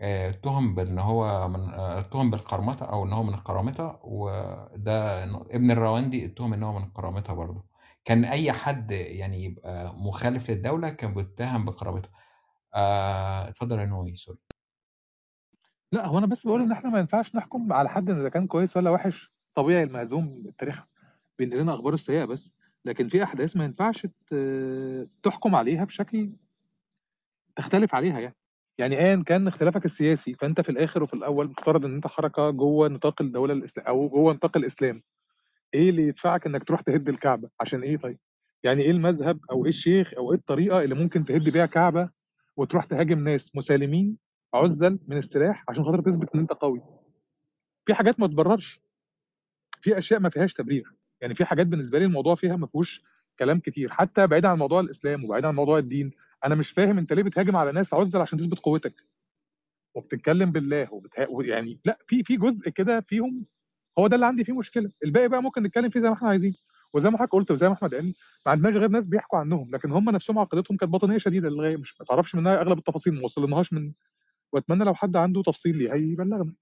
اتهم بان هو من اتهم بالقرمطه أو إن هو من القرامطة وده ابن الراوندي اتهم إن هو من القرامطة برضه. كان أي حد يعني يبقى مخالف للدولة كان بيتهم بقرامطة. آه، اتفضل يا نوي سوري. لا هو أنا بس بقول إن إحنا ما ينفعش نحكم على حد إذا كان كويس ولا وحش. طبيعي المهزوم التاريخ بينقل لنا أخبار السيئة بس. لكن في أحداث ما ينفعش تحكم عليها بشكل تختلف عليها يعني. يعني ايا كان اختلافك السياسي فأنت في الآخر وفي الأول مفترض إن أنت حركة جوه نطاق الدولة الاسلام أو جوه نطاق الإسلام. إيه اللي يدفعك إنك تروح تهد الكعبة؟ عشان إيه طيب؟ يعني إيه المذهب أو إيه الشيخ أو إيه الطريقة اللي ممكن تهد بيها كعبة وتروح تهاجم ناس مسالمين عزل من السلاح عشان خاطر تثبت إن أنت قوي؟ في حاجات ما تبررش. في أشياء ما فيهاش تبرير. يعني في حاجات بالنسبة لي الموضوع فيها ما فيهوش كلام كتير حتى بعيد عن موضوع الإسلام وبعيد عن موضوع الدين. أنا مش فاهم أنت ليه بتهاجم على ناس عزل عشان تثبت قوتك؟ وبتتكلم بالله وبتها... يعني لأ في في جزء كده فيهم هو ده اللي عندي فيه مشكلة. الباقي بقى ممكن نتكلم فيه زي ما إحنا عايزين. وزي ما حضرتك قلت وزي ما أحمد قال ما عندناش غير ناس بيحكوا عنهم لكن هم نفسهم عقيدتهم كانت باطنية شديدة للغايه مش ما تعرفش منها أغلب التفاصيل ما وصلناهاش من وأتمنى لو حد عنده تفصيل ليها يبلغنا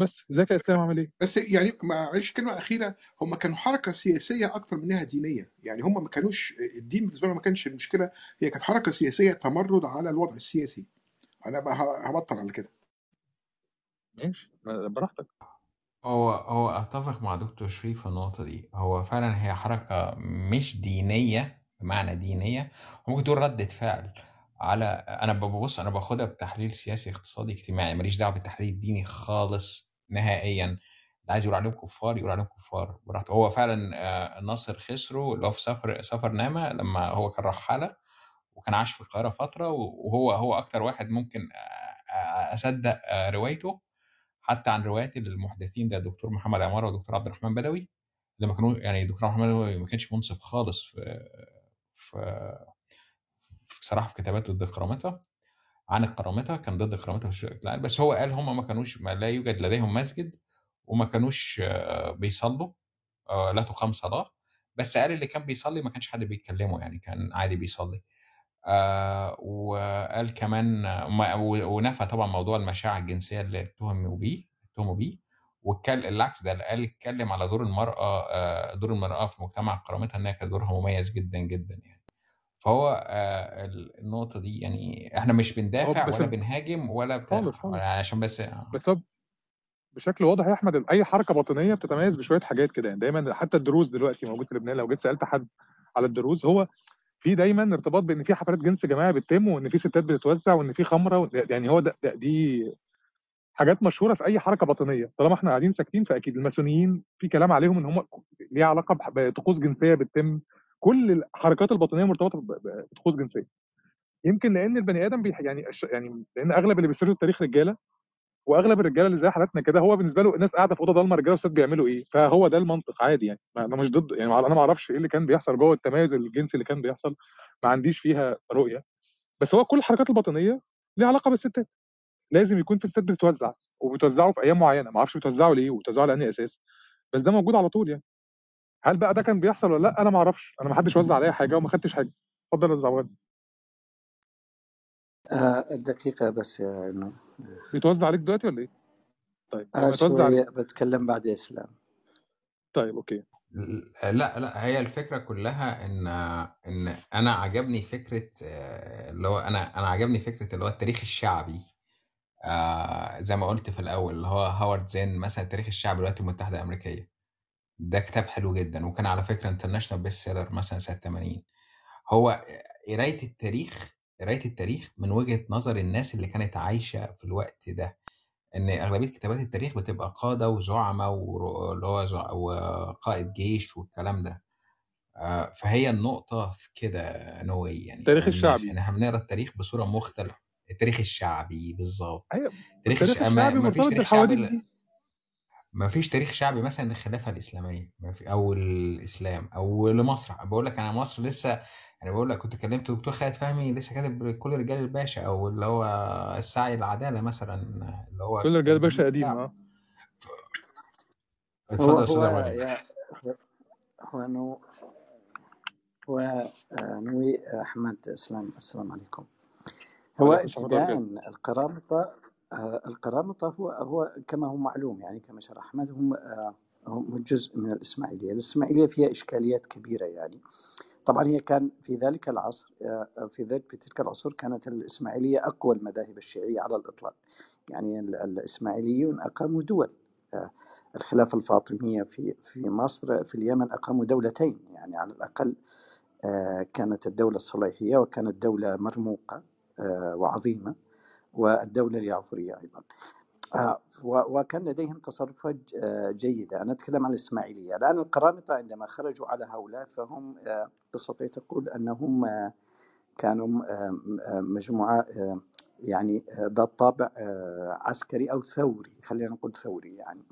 بس. ازيك يا إسلام؟ عامل إيه؟ بس يعني معلش كلمة أخيرة. هم كانوا حركة سياسية أكتر منها دينية. يعني هم ما كانوش الدين بالنسبة لهم ما كانش المشكلة. هي كانت حركة سياسية تمرد على الوضع السياسي. أنا بقى هبطل على كده. ماشي. براحتك. هو هو أتفق مع دكتور شريف في النقطة دي. هو فعلا هي حركة مش دينية بمعنى دينية. ممكن تقول ردة فعل على أنا ببص أنا باخدها بتحليل سياسي اقتصادي اجتماعي. ماليش دعوة بالتحليل الديني خالص. نهائيا. اللي عايز يقول عليهم كفار يقول عليهم كفار. براحته هو فعلا آه، ناصر خسرو اللي هو في سفر سفر نامه لما هو كان رحاله وكان عاش في القاهرة فترة وهو هو أكتر واحد ممكن آه، آه، أصدق آه، روايته حتى عن روايات المحدثين ده الدكتور محمد عمارة والدكتور عبد الرحمن بدوي لما كانوا يعني الدكتور محمد بدوي ما كانش منصف خالص في في بصراحة في كتاباته ضد عن كرامتها كان ضد كرامتها بس هو قال هم ما كانوش ما لا يوجد لديهم مسجد وما كانوش آه، بيصلوا آه، لا تقام صلاة بس قال اللي كان بيصلي ما كانش حد بيتكلمه يعني كان عادي بيصلي. آه وقال كمان ونفى طبعا موضوع المشاعر الجنسية اللي اتهموا بيه اتهموا بيه واتكلم العكس ده قال اتكلم على دور المرأة آه دور المرأة في مجتمع كرامتها انها كان دورها مميز جدا جدا يعني. فهو آه النقطة دي يعني إحنا مش هو بندافع ولا بنهاجم ولا بتاع خالص خالص. يعني عشان بس بس هو بشكل واضح يا أحمد أي حركة باطنية بتتميز بشوية حاجات كده. يعني دايما حتى الدروز دلوقتي موجود في لبنان لو جيت سألت حد على الدروز هو في دايما ارتباط بإن في حفلات جنس جماعي بتتم وإن في ستات بتتوزع وإن في خمرة. يعني هو ده, ده دي حاجات مشهورة في أي حركة باطنية. طالما إحنا قاعدين ساكتين فأكيد الماسونيين في كلام عليهم إن هم ليها علاقة بطقوس جنسية بتتم. كل الحركات الباطنية مرتبطة بطقوس جنسية. يمكن لأن البني آدم بيح... يعني يعني لأن أغلب اللي بيسردوا التاريخ رجالة وأغلب الرجالة اللي زي حالاتنا كده هو بالنسبة له الناس قاعدة في أوضة ضلمه رجالة وستات بيعملوا إيه؟ فهو ده المنطق عادي يعني. أنا مش ضد يعني أنا ما أعرفش إيه اللي كان بيحصل جوه التميز الجنسي اللي كان بيحصل ما عنديش فيها رؤية. بس هو كل الحركات الباطنية ليها علاقة بالستات. لازم يكون في ستات بتتوزع وبتوزعوا في أيام معينة. ما أعرفش بتوزعوا ليه وبتوزعوا على انهي أساس. بس ده موجود على طول يعني. هل بقى ده كان بيحصل ولا لأ؟ أنا ما أعرفش. أنا ما حدش وزع عليا حاجة وما خدتش حاجة. اتفضل يا آه، دقيقة بس يا إنه بيتوزع عليك دلوقتي ولا إيه؟ طيب آه يتوزع عليك شوية بتكلم بعد إسلام. طيب أوكي. لا لا هي الفكرة كلها إن إن أنا عجبني فكرة آه، اللي هو أنا أنا عجبني فكرة اللي هو التاريخ الشعبي. آه زي ما قلت في الأول اللي هو هوارد زين مثلا التاريخ الشعبي للولايات المتحدة الأمريكية. ده كتاب حلو جدا وكان على فكرة international best seller مثلا سنة 80 هو قراية التاريخ قراية التاريخ من وجهة نظر الناس اللي كانت عايشة في الوقت ده إن أغلبية كتابات التاريخ بتبقى قادة وزعماء واللي هو وقائد جيش والكلام ده. آه، فهي النقطة في كده نوي يعني التاريخ الشعبي. يعني إحنا بنقرأ التاريخ بصورة مختلفة. التاريخ الشعبي بالظبط أيوه تاريخ التاريخ الشعبي ما فيش تاريخ شعبي ما فيش تاريخ شعبي مثلا للخلافة الإسلامية ما في أو الإسلام أو لمصر. بقول لك أنا مصر لسه يعني بقول لك كنت كلمت دكتور خالد فهمي لسه كاتب كل رجال الباشا أو اللي هو السعي للعداله مثلا اللي هو كل رجال باشا الجديد قديم آه. هو اتفضل يا أستاذ هو هو هو نو هو آه، نوي أحمد إسلام السلام عليكم. هو ابتداء وبركاته. آه، القرامطة هو هو كما هو معلوم يعني كما شرح أحمد هم آه، هم جزء من الإسماعيلية. الإسماعيلية فيها إشكاليات كبيرة يعني. طبعا هي كان في ذلك العصر آه، في ذلك في تلك العصور كانت الإسماعيلية أقوى المذاهب الشيعية على الإطلاق. يعني ال- الإسماعيليون أقاموا دول الخلافة الفاطمية في في مصر في اليمن أقاموا دولتين. يعني على الأقل كانت الدولة الصليحية وكانت دولة مرموقة وعظيمة. والدولة اليعفورية أيضا. آه، وكان لديهم تصرفات آه، جيدة. أنا أتكلم عن الإسماعيلية. الآن القرامطة عندما خرجوا على هؤلاء فهم آه، تستطيع تقول أنهم كانوا مجموعة يعني ذات طابع عسكري أو ثوري. خلينا نقول ثوري يعني.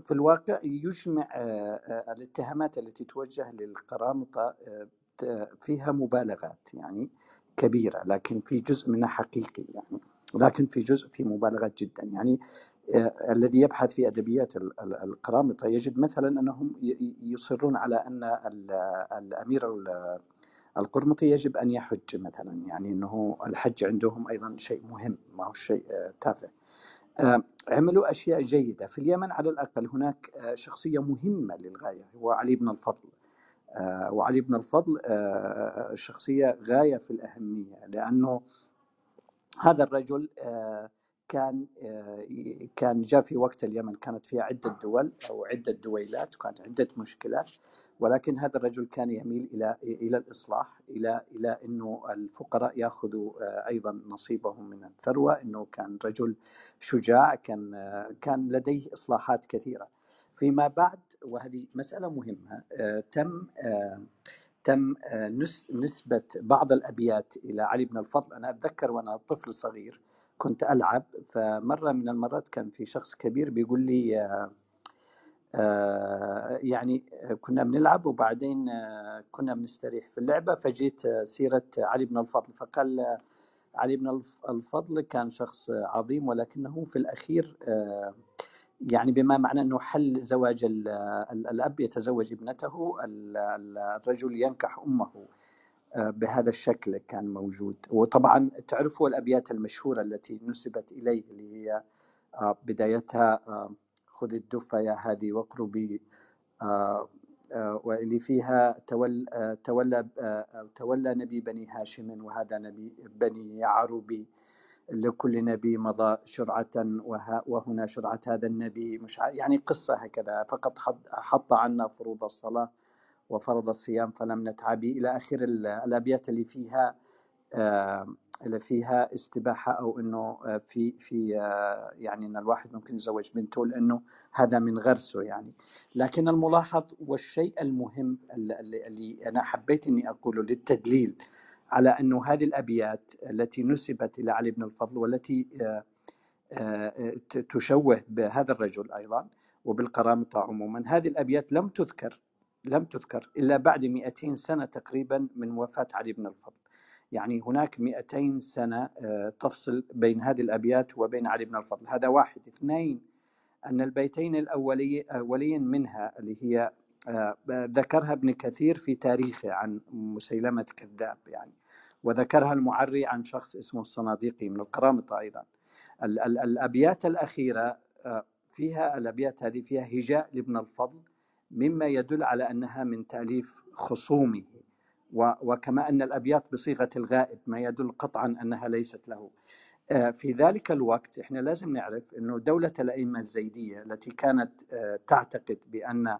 في الواقع يجمع الاتهامات التي توجه للقرامطة فيها مبالغات يعني. كبيرة لكن في جزء منها حقيقي يعني لكن في جزء في مبالغات جدا. يعني آه، الذي يبحث في أدبيات ال- ال- القرامطة يجد مثلا ي- يصرون على أن ال- الأمير ال- القرمطي يجب أن يحج مثلا. يعني أنه الحج عندهم أيضا شيء مهم ما هو شيء آه، تافه. آه، عملوا أشياء جيدة. في اليمن على الأقل هناك شخصية مهمة للغاية هو علي بن الفضل. وعلي بن الفضل آه، شخصية غاية في الأهمية لأنه هذا الرجل آه، كان آه، كان جاء في وقت اليمن كانت فيها عدة دول أو عدة دويلات وكانت عدة مشكلات ولكن هذا الرجل كان يميل إلى إلى الإصلاح إلى إلى إنه الفقراء يأخذوا آه، أيضا نصيبهم من الثروة إنه كان رجل شجاع كان آه، كان لديه إصلاحات كثيرة. فيما بعد وهذه مسألة مهمة آه، تم آه، تم آه، نس- نسبة بعض الأبيات إلى علي بن الفضل. أنا أتذكر وأنا طفل صغير كنت ألعب فمرة من المرات كان في شخص كبير بيقول لي يعني كنا بنلعب وبعدين كنا بنستريح في اللعبة فجيت سيرة علي بن الفضل. فقال علي بن الف- الفضل كان شخص عظيم ولكنه في الأخير يعني بما معنى أنه حل زواج ال- ال- الأب يتزوج ابنته ال- ال- الرجل ينكح أمه آه، بهذا الشكل كان موجود. وطبعا تعرفوا الأبيات المشهورة التي نسبت إليه اللي هي آه، بدايتها آه، خذ الدفة يا هادي واقربي واللي فيها تول تولى أو تولى نبي بني هاشم وهذا نبي بني عربي لكل نبي مضى شرعة وه- وهنا شرعة هذا النبي مش يعني قصة هكذا. فقط حط, عنا فروض الصلاة وفرض الصيام فلم نتعبي إلى آخر ال- الأبيات اللي فيها اللي فيها استباحة أو إنه آه، في في آه، يعني إن الواحد ممكن يزوج بنته لأنه هذا من غرسه يعني. لكن الملاحظ والشيء المهم اللي, أنا حبيت إني أقوله للتدليل على أنه هذه الأبيات التي نسبت إلى علي بن الفضل والتي آه، آه، تشوه بهذا الرجل أيضا وبالقرامطة عموما هذه الأبيات لم تذكر لم تذكر إلا بعد 200 سنة تقريبا من وفاة علي بن الفضل. يعني هناك 200 سنة آه، تفصل بين هذه الأبيات وبين علي بن الفضل. هذا واحد. اثنين أن البيتين الأولي أولين منها اللي هي ذكرها ابن كثير في تاريخه عن مسيلمة كذاب يعني وذكرها المعري عن شخص اسمه الصناديقي من القرامطة أيضا. ال- ال- الأبيات الأخيرة آه، فيها الأبيات هذه فيها هجاء لابن الفضل مما يدل على أنها من تأليف خصومه وكما أن الأبيات بصيغة الغائب ما يدل قطعا أنها ليست له. آه، في ذلك الوقت إحنا لازم نعرف إنه دولة الأئمة الزيدية التي كانت آه، تعتقد ال-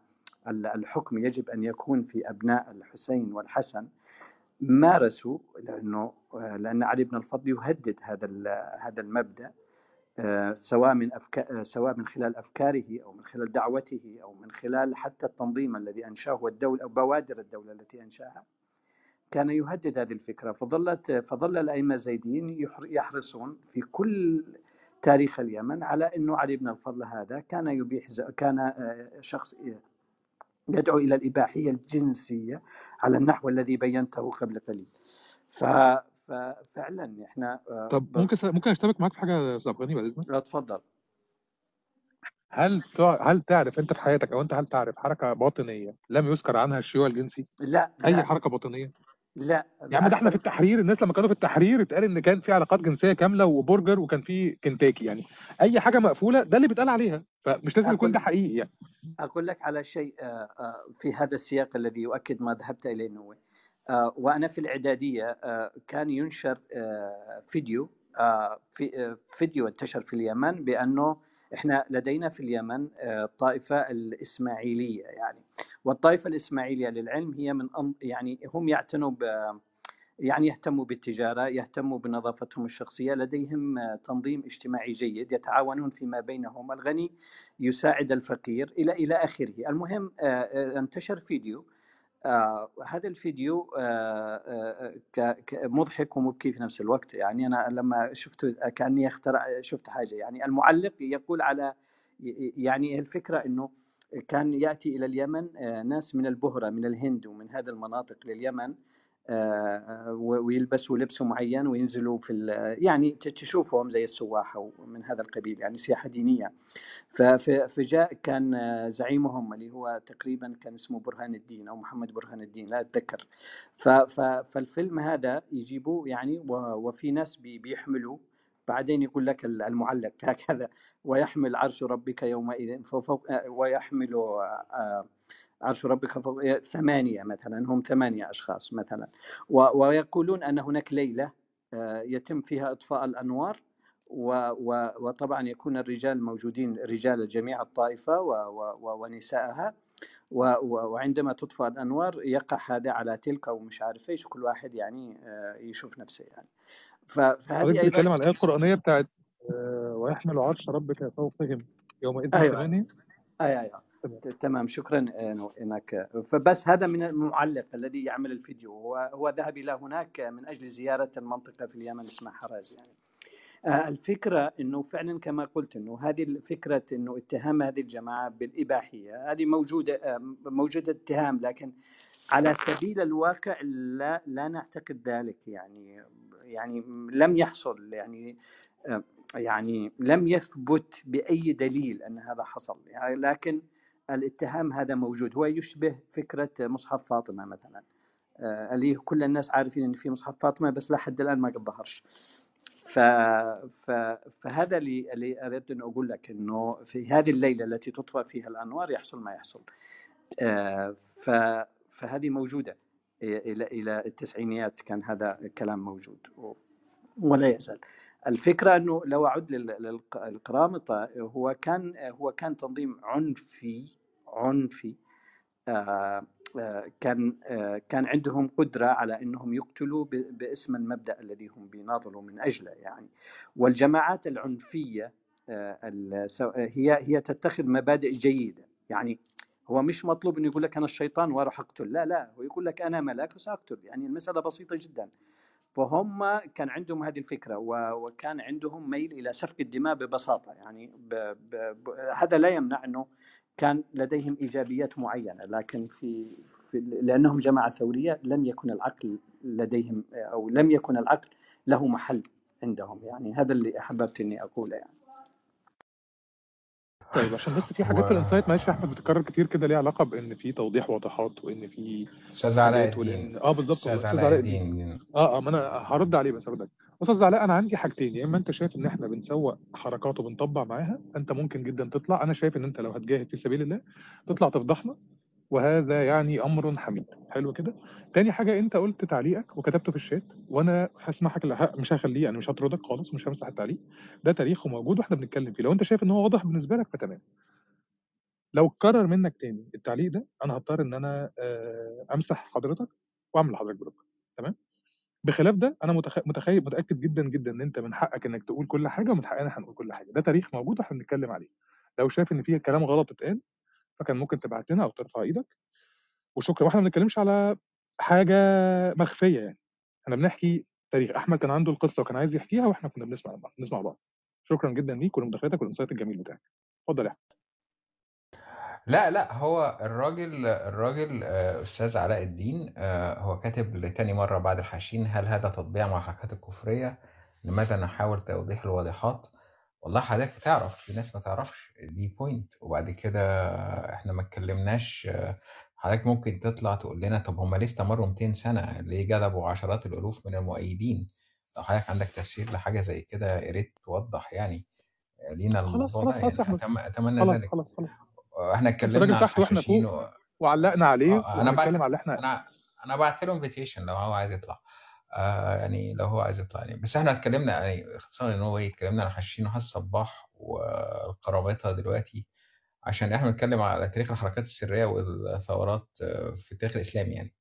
الحكم يجب أن يكون في أبناء الحسين والحسن مارسوا لأنه آه، لأن علي بن الفضل يهدد هذا هذا المبدأ آه، سواء من أفكار سواء من خلال أفكاره أو من خلال دعوته أو من خلال حتى التنظيم الذي أنشاه والدولة أو بوادر الدولة التي أنشاها. كان يهدد هذه الفكرة. فظلت فظل الأئمة الزيديين يحر- يحرصون في كل تاريخ اليمن على أنه علي بن الفضل هذا كان يبيح كان آه، شخص يدعو إلى الإباحية الجنسية على النحو الذي بينته قبل قليل. ف ففعلا إحنا آه، طب ممكن ممكن اشترك معاك في حاجة أستاذ افغاني بعد إذنك؟ لا تفضل هل تع- هل تعرف أنت في حياتك أو أنت هل تعرف حركة باطنية لم يذكر عنها الشيوع الجنسي؟ لا أي لا. حركة باطنية؟ لا يا عم ده إحنا في التحرير الناس لما كانوا في التحرير اتقال إن كان في علاقات جنسية كاملة وبرجر وكان في كنتاكي يعني أي حاجة مقفولة ده اللي بيتقال عليها فمش لازم يكون ده حقيقي يعني. أقول لك على شيء آه، آه، في هذا السياق الذي يؤكد ما ذهبت إليه نوي آه، وأنا في الإعدادية كان ينشر فيديو في فيديو انتشر في اليمن بأنه إحنا لدينا في اليمن آه، الطائفه الإسماعيلية يعني. والطائفة الإسماعيلية للعلم هي من يعني هم يعتنوا ب يعني يهتموا بالتجارة، يهتموا بنظافتهم الشخصية، لديهم آه، تنظيم اجتماعي جيد، يتعاونون فيما بينهم، الغني يساعد الفقير إلى إلى آخره، المهم آه، آه، انتشر فيديو آه هذا الفيديو آه آه ك- مضحك ومبكي في نفس الوقت. يعني أنا لما شفته كأني اخترع شفت حاجة. يعني المعلق يقول على يعني الفكرة إنه كان يأتي إلى اليمن آه ناس من البهرة من الهند ومن هذه المناطق لليمن. آه، ويلبسوا لبس معين وينزلوا في يعني تشوفهم زي السواحه ومن هذا القبيل يعني سياحة دينية. فجاء كان آه، زعيمهم اللي هو تقريبا كان اسمه برهان الدين أو محمد برهان الدين لا أتذكر. فالفيلم هذا يجيبوه يعني وفي ناس بي- بيحملوا بعدين يقول لك المعلق هكذا ويحمل عرش ربك يومئذ آه، ويحمل آه، عرش ربك فوق ثمانية مثلا هم ثمانية أشخاص مثلا. ويقولون أن هناك ليلة آه، يتم فيها إطفاء الأنوار. وطبعا يكون الرجال موجودين رجال جميع الطائفة ونسائها وعندما تطفأ الأنوار يقع هذا على تلك أو مش عارف إيش كل واحد يعني آه، يشوف نفسه يعني. فهذه بتتكلم عن الآية القرآنية بتاعت آه، ويحمل عرش ربك فوقهم يومئذ ثمانية؟ اي اي تمام شكرا إنه- إنك فبس هذا من المعلق الذي يعمل الفيديو هو ذهب إلى هناك من أجل زيارة المنطقة في اليمن اسمها حراز يعني. آه، الفكرة إنه فعلا كما قلت إنه هذه الفكرة إنه اتهام هذه الجماعة بالإباحية هذه موجودة آه، موجودة اتهام لكن على سبيل الواقع لا لا نعتقد ذلك يعني يعني لم يحصل يعني آه، يعني لم يثبت بأي دليل أن هذا حصل يعني لكن الاتهام هذا موجود. هو يشبه فكرة مصحف فاطمة مثلا. آه، اللي كل الناس عارفين إن في مصحف فاطمة بس لحد الآن ما قد ظهرش ف... ف... فهذا اللي اللي اردت أن أقول لك إنه في هذه الليلة التي تطفى فيها الأنوار يحصل ما يحصل. آه، ف... فهذه موجودة. إلى إلى التسعينيات كان هذا الكلام موجود. ولا يزال. الفكرة إنه لو للق- للقرامطه هو كان هو كان تنظيم عنفي عنفي آه، آه، كان آه، كان عندهم قدرة على أنهم يقتلوا باسم المبدأ الذي هم بيناضلوا من أجله يعني. والجماعات العنفية السو- هي هي تتخذ مبادئ جيدة يعني. هو مش مطلوب إنه يقول لك أنا الشيطان وأروح أقتل لا لا هو يقول لك أنا ملاك وسأقتل يعني. المسألة بسيطة جدا. فهم كان عندهم هذه الفكرة وكان عندهم ميل إلى سفك الدماء ببساطة يعني ب ب ب هذا لا يمنع إنه كان لديهم إيجابيات معينة لكن في, في لأنهم جماعة ثورية لم يكن العقل لديهم أو لم يكن العقل له محل عندهم. يعني هذا اللي احببت اني أقوله يعني. طيب عشان بس في حاجات في و الإنسايت معلش يا أحمد بتتكرر كتير كده ليها علاقة بإن في توضيح واضحات وإن في أستاذ علاء الدين. آه بالظبط أستاذ علاء الدين. آه آه ما أنا هرد عليه بس هرد عليه. أستاذ علاء أنا عندي حاجتين يا إما أنت شايف إن إحنا بنسوق حركات وبنطبع معاها أنت ممكن جدا تطلع أنا شايف إن أنت لو هتجاهد في سبيل الله تطلع تفضحنا وهذا يعني أمر حميد. حلو كده؟ تاني حاجة أنت قلت تعليقك وكتبته في الشات وأنا هسمحك مش هخليه يعني مش هطردك خالص مش همسح التعليق. ده تاريخ وموجود وإحنا بنتكلم فيه. لو أنت شايف إن هو واضح بالنسبة لك فتمام. لو اتكرر منك تاني التعليق ده أنا هضطر إن أنا آه، أمسح حضرتك وأعمل لحضرتك بلوك. تمام؟ بخلاف ده أنا متخ... متخيل متأكد جدا جدا إن أنت من حقك إنك تقول كل حاجة ومن حقنا هنقول كل حاجة. ده تاريخ موجود وإحنا بنتكلم عليه. لو شايف إن فيه كلام غلط اتقال فكان ممكن تبعت لنا أو ترفع إيدك. وشكرا. وإحنا ما بنتكلمش على حاجة مخفية يعني. إحنا بنحكي تاريخ. أحمد كان عنده القصة وكان عايز يحكيها وإحنا كنا بنسمع بعض بنسمع بعض. شكرا جدا ليك ولمداخلتك والانسايت الجميل بتاعك. اتفضل يا أحمد. لا لا هو الراجل الراجل آه، أستاذ علاء الدين آه، هو كاتب لتاني مرة بعد الحاشين هل هذا تطبيع مع الحركات الكفرية؟ لماذا نحاول توضيح الواضحات؟ والله حضرتك تعرف في ناس ما تعرفش دي point وبعد كده إحنا ما اتكلمناش آه، حضرتك ممكن تطلع تقول لنا طب هم ليه استمروا 200 سنة؟ ليه جذبوا عشرات الألوف من المؤيدين؟ لو حضرتك عندك تفسير لحاجة زي كده يا ريت توضح يعني لينا خلاص الموضوع خلاص ده خلاص يعني. أتم- خلاص ذلك. خلاص خلاص. إحنا بس اتكلمنا عن وإحنا حشاشين فوق و... وعلقنا عليه آه، أنا بعت وهنتكلم على اللي إحنا أنا أنا بعت له invitation لو هو عايز يطلع. آه يعني لو هو عايز يطلع يعني بس إحنا اتكلمنا يعني اختصارا ان هو إيه اتكلمنا عن حشاشين وحس صباح وقرابتها دلوقتي عشان إحنا بنتكلم على تاريخ الحركات السرية والثورات آه، في التاريخ الإسلامي يعني.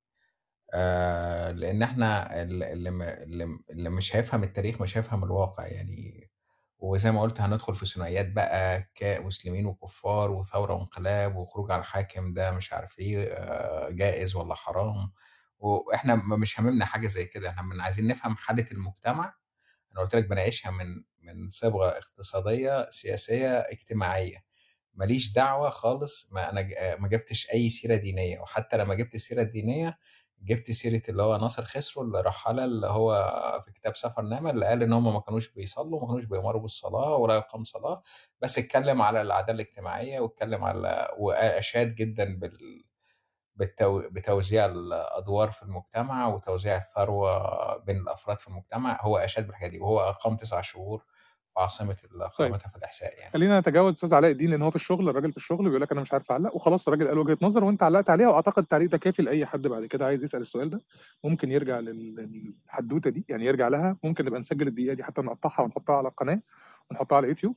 آه لأن إحنا اللي اللي مش هيفهم التاريخ مش هيفهم الواقع يعني. وزي ما قلت هندخل في ثنائيات بقى كمسلمين وكفار وثورة وانقلاب وخروج على الحاكم ده مش عارف إيه آه، جائز ولا حرام. وإحنا مش هاممنا حاجة زي كده إحنا من عايزين نفهم حالة المجتمع. أنا قلت لك بناقشها من من صبغة اقتصادية سياسية اجتماعية. ماليش دعوة خالص ما أنا ما جبتش أي سيرة دينية. وحتى لما جبت السيرة الدينية جبت سيرة اللي هو ناصر خسرو اللي رحل اللي هو في كتاب سفر نامه اللي قال إن هم ما كانوش بيصلوا ما كانوش بيمروا بالصلاة ولا يقام صلاة بس اتكلم على العداله الاجتماعية واتكلم على واشاد جدا بال بالتو... بتوزيع الأدوار في المجتمع وتوزيع الثروة بين الأفراد في المجتمع هو أشاد بالحاجة دي وهو أقام تسع شهور عاصمة طيب. قرامطة في الإحساء يعني. خلينا نتجاوز أستاذ علاء الدين لأن هو في الشغل الراجل في الشغل بيقول لك أنا مش عارف أعلق وخلاص الراجل قال وجهة نظر وأنت علقت عليها وأعتقد التعليق ده كافي لأي حد بعد كده عايز يسأل السؤال ده. ممكن يرجع لل- للحدوتة دي يعني يرجع لها. ممكن نبقى نسجل الدقيقة دي حتى نقطعها ونحطها على القناة ونحطها على يوتيوب.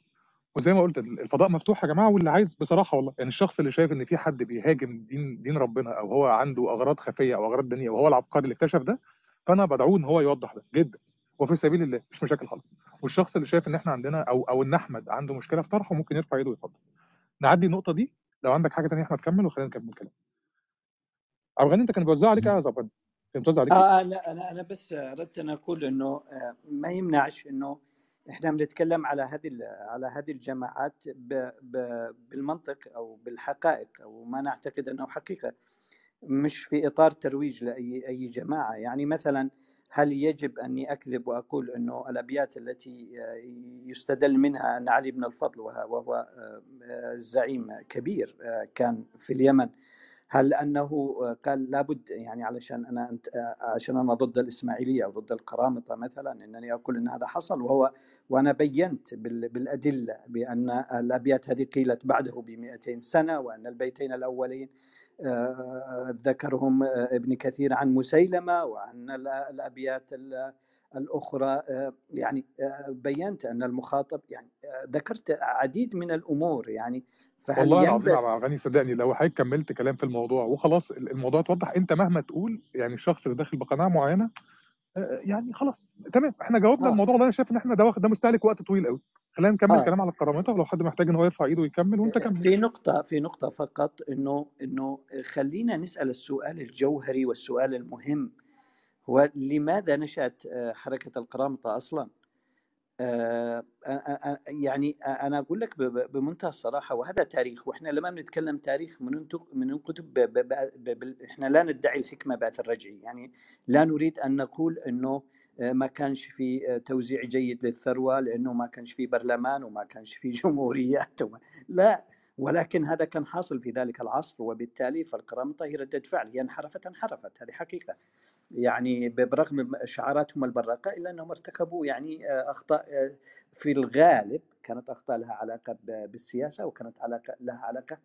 وزي ما قلت الفضاء مفتوح يا جماعة واللي عايز بصراحة والله يعني الشخص اللي شايف إن في حد بيهاجم دين دين ربنا أو هو عنده أغراض خفية أو أغراض دينية وهو العبقري اللي اكتشف ده فأنا بدعوه إن هو يوضح ده جدا. وفي سبيل الله مش مشاكل خالص. والشخص اللي شايف إن إحنا عندنا أو أو إن أحمد عنده مشكلة في طرحه ممكن يرفع ايده ويتفضل. نعدي النقطة دي. لو عندك حاجة ثانية أحمد كمل وخلينا نكمل كلام عبد أنت كان بيوزع عليك إيه يا زبان كان عليك إيه؟ آه لا أنا أنا بس أردت أن أقول إنه آه، ما يمنعش إنه إحنا بنتكلم على هذه على هذه الجماعات ب ب بالمنطق أو بالحقائق أو ما نعتقد أنه حقيقة. مش في إطار ترويج لأي أي جماعة. يعني مثلا هل يجب أني أكذب وأقول إنه الأبيات التي آه، يستدل منها أن علي بن الفضل وه- وهو آه، آه، زعيم كبير كان في اليمن هل أنه قال لابد يعني علشان أنا أنت عشان أنا ضد الإسماعيلية أو ضد القرامطة مثلا إنني أقول إن هذا حصل وهو وأنا بينت بال- بالأدلة بأن الأبيات هذه قيلت بعده ب 200 سنة وأن البيتين الأولين آه، ذكرهم آه، ابن كثير عن مسيلمة وعن ال- الأبيات ال- الأخرى آه، يعني آه، بينت أن المخاطب يعني ذكرت عديد من الأمور يعني فهل والله العظيم يا عبد الغني صدقني لو حضرتك كملت كلام في الموضوع وخلاص الموضوع اتوضح أنت مهما تقول يعني الشخص اللي داخل بقناعه معينة يعني خلاص تمام. إحنا جاوبنا آه الموضوع ده أنا شايف إن إحنا ده واخد ده مستهلك وقت طويل قوي خلينا نكمل آه. كلام على القرامطه ولو حد محتاج إن هو يرفع إيده ويكمل وأنت كمل. في نقطة في نقطة فقط إنه إنه خلينا نسأل السؤال الجوهري والسؤال المهم هو لماذا نشأت آه، حركة القرامطة أصلا؟ آه، آه، آه، يعني أنا أقول لك بمنتهى الصراحة وهذا تاريخ وإحنا لما بنتكلم تاريخ من من كتب ب- ب- ب- ب- إحنا لا ندعي الحكمة بعث الرجعي يعني لا نريد أن نقول إنه ما كانش في توزيع جيد للثروة لأنه ما كانش في برلمان وما كانش في جمهوريات وما لا ولكن هذا كان حاصل في ذلك العصر وبالتالي فالقرامطه هي ردة فعل هي انحرفت انحرفت هذه حقيقة. يعني برغم شعاراتهم البراقه إلا أنهم ارتكبوا يعني آه، أخطاء آه، في الغالب كانت أخطاء لها علاقة بالسياسة وكانت علاقة لها علاقة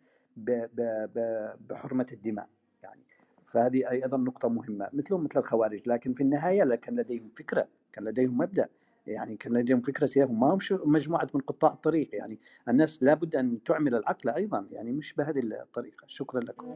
بحرمة الدماء يعني. فهذه أيضا نقطة مهمة مثلهم مثل الخوارج لكن في النهاية كان لديهم فكرة كان لديهم مبدأ يعني كان لديهم فكرة سياسية ما هم مجموعة من قطاع الطريق يعني. الناس لابد أن تعمل العقل أيضا يعني مش بهذه الطريقة. شكرا لكم.